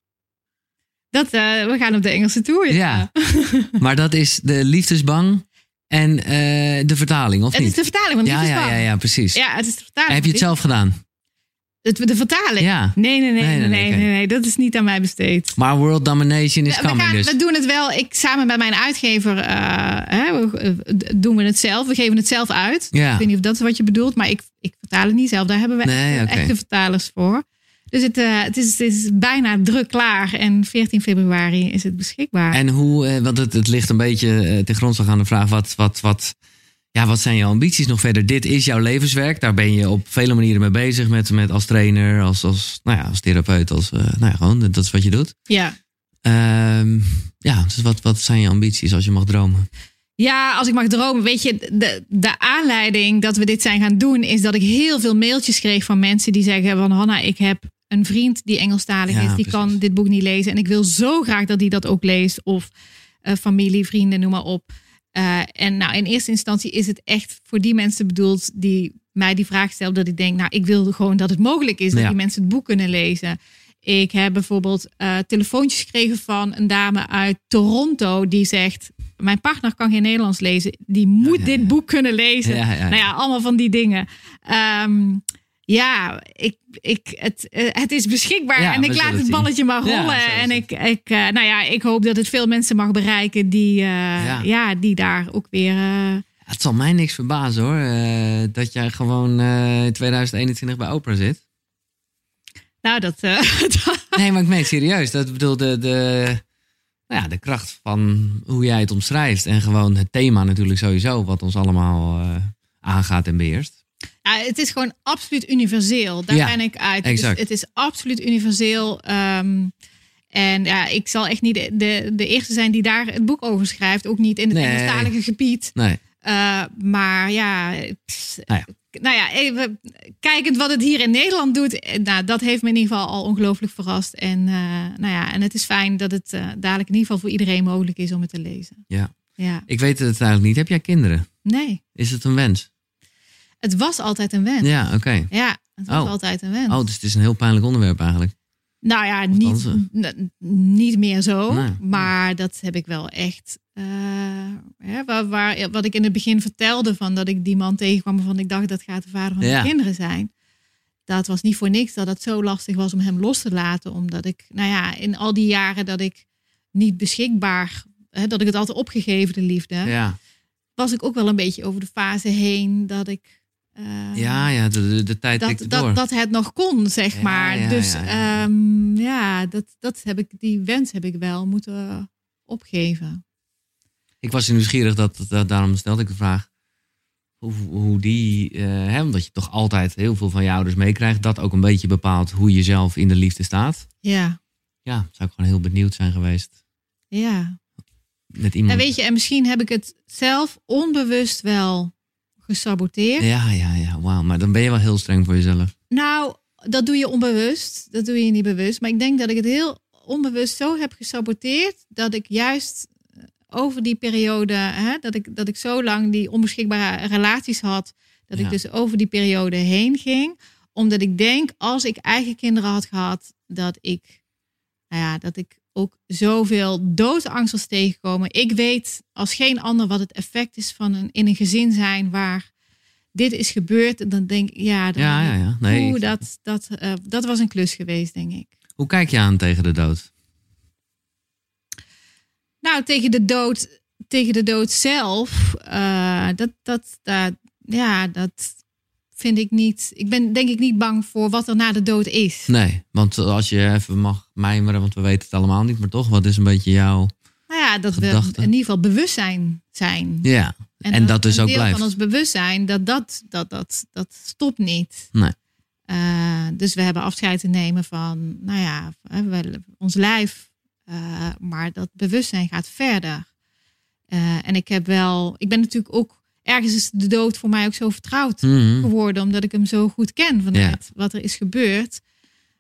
Dat, eh, we gaan op de Engelse tour. Ja. Maar dat is de liefdesbang En de vertaling, of Het niet? is de vertaling van ja, ja, Liefdesbang. ja, ja, precies. Ja, het is de vertaling. Heb je het zelf gedaan? Het, de vertaling? Ja. Nee, nee, nee, Nee, nee, nee, dat is niet aan mij besteed. Maar World Domination is we, coming gaan, dus. we doen het wel. Ik samen met mijn uitgever eh, hè, we- eh, doen we het zelf. We geven het zelf uit. Ja. Ik weet niet of dat is wat je bedoelt, maar ik, ik vertaal het niet zelf. Daar hebben we Nee, echte vertalers voor. Dus het, eh, het, is, het is bijna druk klaar. En 14 februari is het beschikbaar. En hoe, want het, het ligt een beetje ten grondslag aan de vraag: wat, wat, wat, ja, wat zijn jouw ambities nog verder? Dit is jouw levenswerk. Daar ben je op vele manieren mee bezig. Met, met als trainer, als, als, nou ja, als therapeut. Als, eh, nou ja, gewoon, dat is wat je doet. ja. Ehm, ja, dus wat, wat zijn je ambities als je mag dromen? Ja, als ik mag dromen. Weet je, de, de aanleiding dat we dit zijn gaan doen... is dat ik heel veel mailtjes kreeg van mensen die zeggen... van Hanna, ik heb een vriend die Engelstalig Ja, is. Die precies. kan dit boek niet lezen. En ik wil zo graag dat hij dat ook leest. Of eh, familie, vrienden, noem maar op. Eh, en nou, in eerste instantie is het echt voor die mensen bedoeld... die mij die vraag stellen. Dat ik denk, nou, ik wil gewoon dat het mogelijk is... dat die mensen het boek kunnen lezen. Ik heb bijvoorbeeld eh, telefoontjes gekregen van een dame uit Toronto... die zegt, mijn partner kan geen Nederlands lezen. Die moet ja, dit boek kunnen lezen. Nou ja, allemaal van die dingen. Ehm, ja, ik, ik, het, eh, het is beschikbaar Ja, en ik laat het balletje maar rollen. en ik, ik, eh, nou ja, ik hoop dat het veel mensen mag bereiken die, eh, Ja. ja. die daar ook weer... Het zal mij niks verbazen hoor. dat jij gewoon in 2021 bij Oprah zit. nou, dat... Nee, maar ik meen serieus. Dat bedoel de, de, nou ja, de kracht van hoe jij het omschrijft. En gewoon het thema natuurlijk sowieso. Wat ons allemaal aangaat en beheerst. Ja, het is gewoon absoluut universeel. Daar Ja, ben ik uit. Het is, exact. het is absoluut universeel. Ehm, en ja, ik zal echt niet de, de, de eerste zijn die daar het boek over schrijft. Ook niet in het Nee. Engelstalige gebied. Nee, Eh, maar ja, pss, Nou nou ja, even kijkend wat het hier in Nederland doet. eh, Nou, dat heeft me in ieder geval al ongelooflijk verrast. En, eh, nou ja, en het is fijn dat het eh, dadelijk in ieder geval voor iedereen mogelijk is om het te lezen. ja. Ja, Ik weet het eigenlijk niet. Heb jij kinderen? nee, Is het een wens? Het was altijd een wens. Ja, oké. Ja, het was Oh. altijd een wens. Oh, dus het is een heel pijnlijk onderwerp eigenlijk. Nou ja, niet, niet meer zo. Nee. Maar dat heb ik wel echt. eh, hè, waar, waar, wat ik in het begin vertelde, van dat ik die man tegenkwam waarvan ik dacht dat gaat de vader van Ja. mijn kinderen zijn. Dat was niet voor niks dat het zo lastig was om hem los te laten. Omdat ik, nou ja, in al die jaren dat ik niet beschikbaar, hè, dat ik het altijd opgegeven, de liefde, Ja, was ik ook wel een beetje over de fase heen dat ik. Eh, ja, ja de, tijd dat, tikte door. dat, dat het nog kon, zeg Ja, maar. ja, dus ja, ja, ja. dat, dat heb ik, die wens heb ik wel moeten opgeven. Ik was nieuwsgierig, dat, dat, daarom stelde ik de vraag. Hoe, hoe die, eh, hè, omdat je toch altijd heel veel van je ouders meekrijgt. Dat ook een beetje bepaalt hoe je zelf in de liefde staat. Ja, Ja, zou ik gewoon heel benieuwd zijn geweest. ja. Met iemand. En weet je, en misschien heb ik het zelf onbewust wel gesaboteerd. Ja, ja, ja, wauw. Maar dan ben je wel heel streng voor jezelf. Nou, dat doe je onbewust. Dat doe je niet bewust. Maar ik denk dat ik het heel onbewust zo heb gesaboteerd dat ik juist eh, over die periode, hè, dat, ik, dat ik zo lang die onbeschikbare relaties had, dat Ja. ik dus over die periode heen ging. Omdat ik denk, als ik eigen kinderen had gehad, dat ik, nou ja, dat ik ook zoveel doodsangst was tegengekomen. Ik weet als geen ander wat het effect is van een, in een gezin zijn waar dit is gebeurd. En dan denk ik, ja, dan Ja, ja, ja. Nee, dat, dat, eh, dat was een klus geweest, denk ik. Hoe kijk je aan tegen de dood? Nou, tegen de dood, tegen de dood zelf, eh, dat, dat, dat, ja, dat vind ik niet. Ik ben denk ik niet bang voor wat er na de dood is. Nee, want als je even mag mijmeren, want we weten het allemaal niet, maar toch, wat is een beetje jouw. Nou ja, dat we Gedachte. in ieder geval bewustzijn zijn. Ja, en dat dus ook deel blijft. van ons bewustzijn, dat dat, dat, dat, dat stopt niet. Nee. Eh, dus we hebben afscheid te nemen van, nou ja, we- ons lijf. eh, maar dat bewustzijn gaat verder. Eh, en ik heb wel, ik ben natuurlijk ook, ergens is de dood voor mij ook zo vertrouwd Mhm. geworden, omdat ik hem zo goed ken vanuit wat er is gebeurd.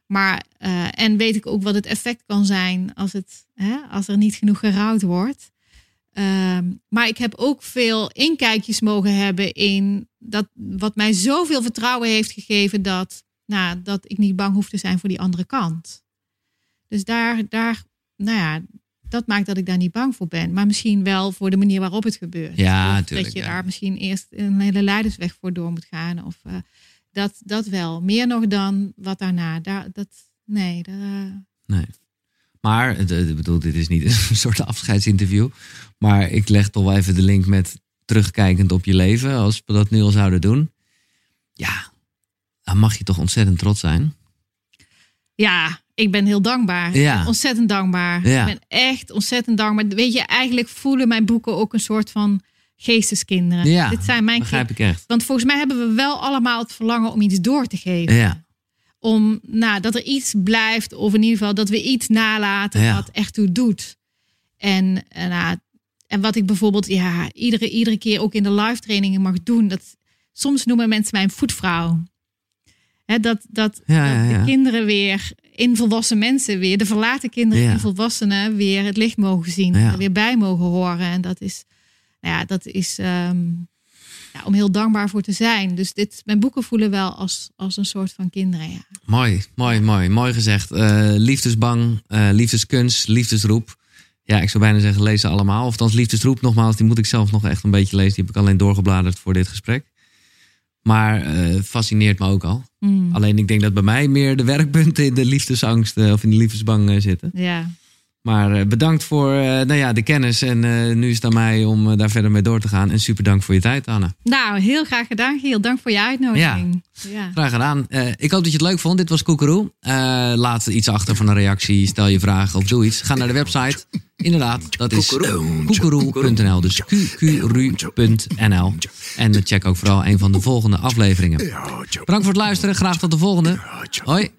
Maar, eh, en weet ik ook wat het effect kan zijn als, het, hè, als er niet genoeg gerouwd wordt. Ehm, maar ik heb ook veel inkijkjes mogen hebben in dat wat mij zoveel vertrouwen heeft gegeven dat, nou, dat ik niet bang hoef te zijn voor die andere kant. Dus daar, daar, nou ja, dat maakt dat ik daar niet bang voor ben. Maar misschien wel voor de manier waarop het gebeurt. Ja, natuurlijk, Dat je ja. daar misschien eerst een hele leidersweg voor door moet gaan. Of eh, dat, dat wel. Meer nog dan wat daarna. Daar, dat, nee, daar, eh, Nee. Maar, ik bedoel, dit is niet een soort afscheidsinterview. Maar ik leg toch wel even de link met terugkijkend op je leven. Als we dat nu al zouden doen. Ja, dan mag je toch ontzettend trots zijn. Ja, ik ben heel dankbaar. Ja. Ontzettend dankbaar. Ja. Ik ben echt ontzettend dankbaar. Weet je, eigenlijk voelen mijn boeken ook een soort van geesteskinderen. Ja, Dit zijn mijn Begrijp ik echt. Want volgens mij hebben we wel allemaal het verlangen om iets door te geven. Ja, Om nou, dat er iets blijft, of in ieder geval dat we iets nalaten Ja. wat echt toe doet. En, en, nou, en wat ik bijvoorbeeld ja, iedere, iedere keer ook in de live trainingen mag doen. Dat, soms noemen mensen mij een voetvrouw. Dat dat, Ja, de kinderen weer in volwassen mensen weer, de verlaten kinderen Ja. in volwassenen weer het licht mogen zien. Ja. Er weer bij mogen horen. En dat is, nou ja, dat is ehm, ja, om heel dankbaar voor te zijn. Dus dit, mijn boeken voelen wel als, als een soort van kinderen. Ja. mooi, mooi, mooi. Mooi gezegd. Eh, liefdesbang, eh, liefdeskunst, liefdesroep. Ja, ik zou bijna zeggen, lees ze allemaal. Of althans, liefdesroep nogmaals, die moet ik zelf nog echt een beetje lezen. Die heb ik alleen doorgebladerd voor dit gesprek. Maar eh, fascineert me ook al. Mm, Alleen ik denk dat bij mij meer de werkpunten in de liefdesangst eh, of in de liefdesbang eh, zitten. ja. Maar eh, bedankt voor eh, nou ja, de kennis. En eh, nu is het aan mij om daar verder mee door te gaan. En super dank voor je tijd, Anne. Nou, heel graag gedaan, Giel. Dank voor je uitnodiging. Ja. Graag gedaan. Eh, ik hoop dat je het leuk vond. Dit was Koekeroe. Eh, laat iets achter van een reactie. Stel je vragen of zoiets. Ga naar de website. Inderdaad, dat is koekeroe.nl. Dus qqru.nl. En check ook vooral een van de volgende afleveringen. Bedankt voor het luisteren. Graag tot de volgende. Hoi.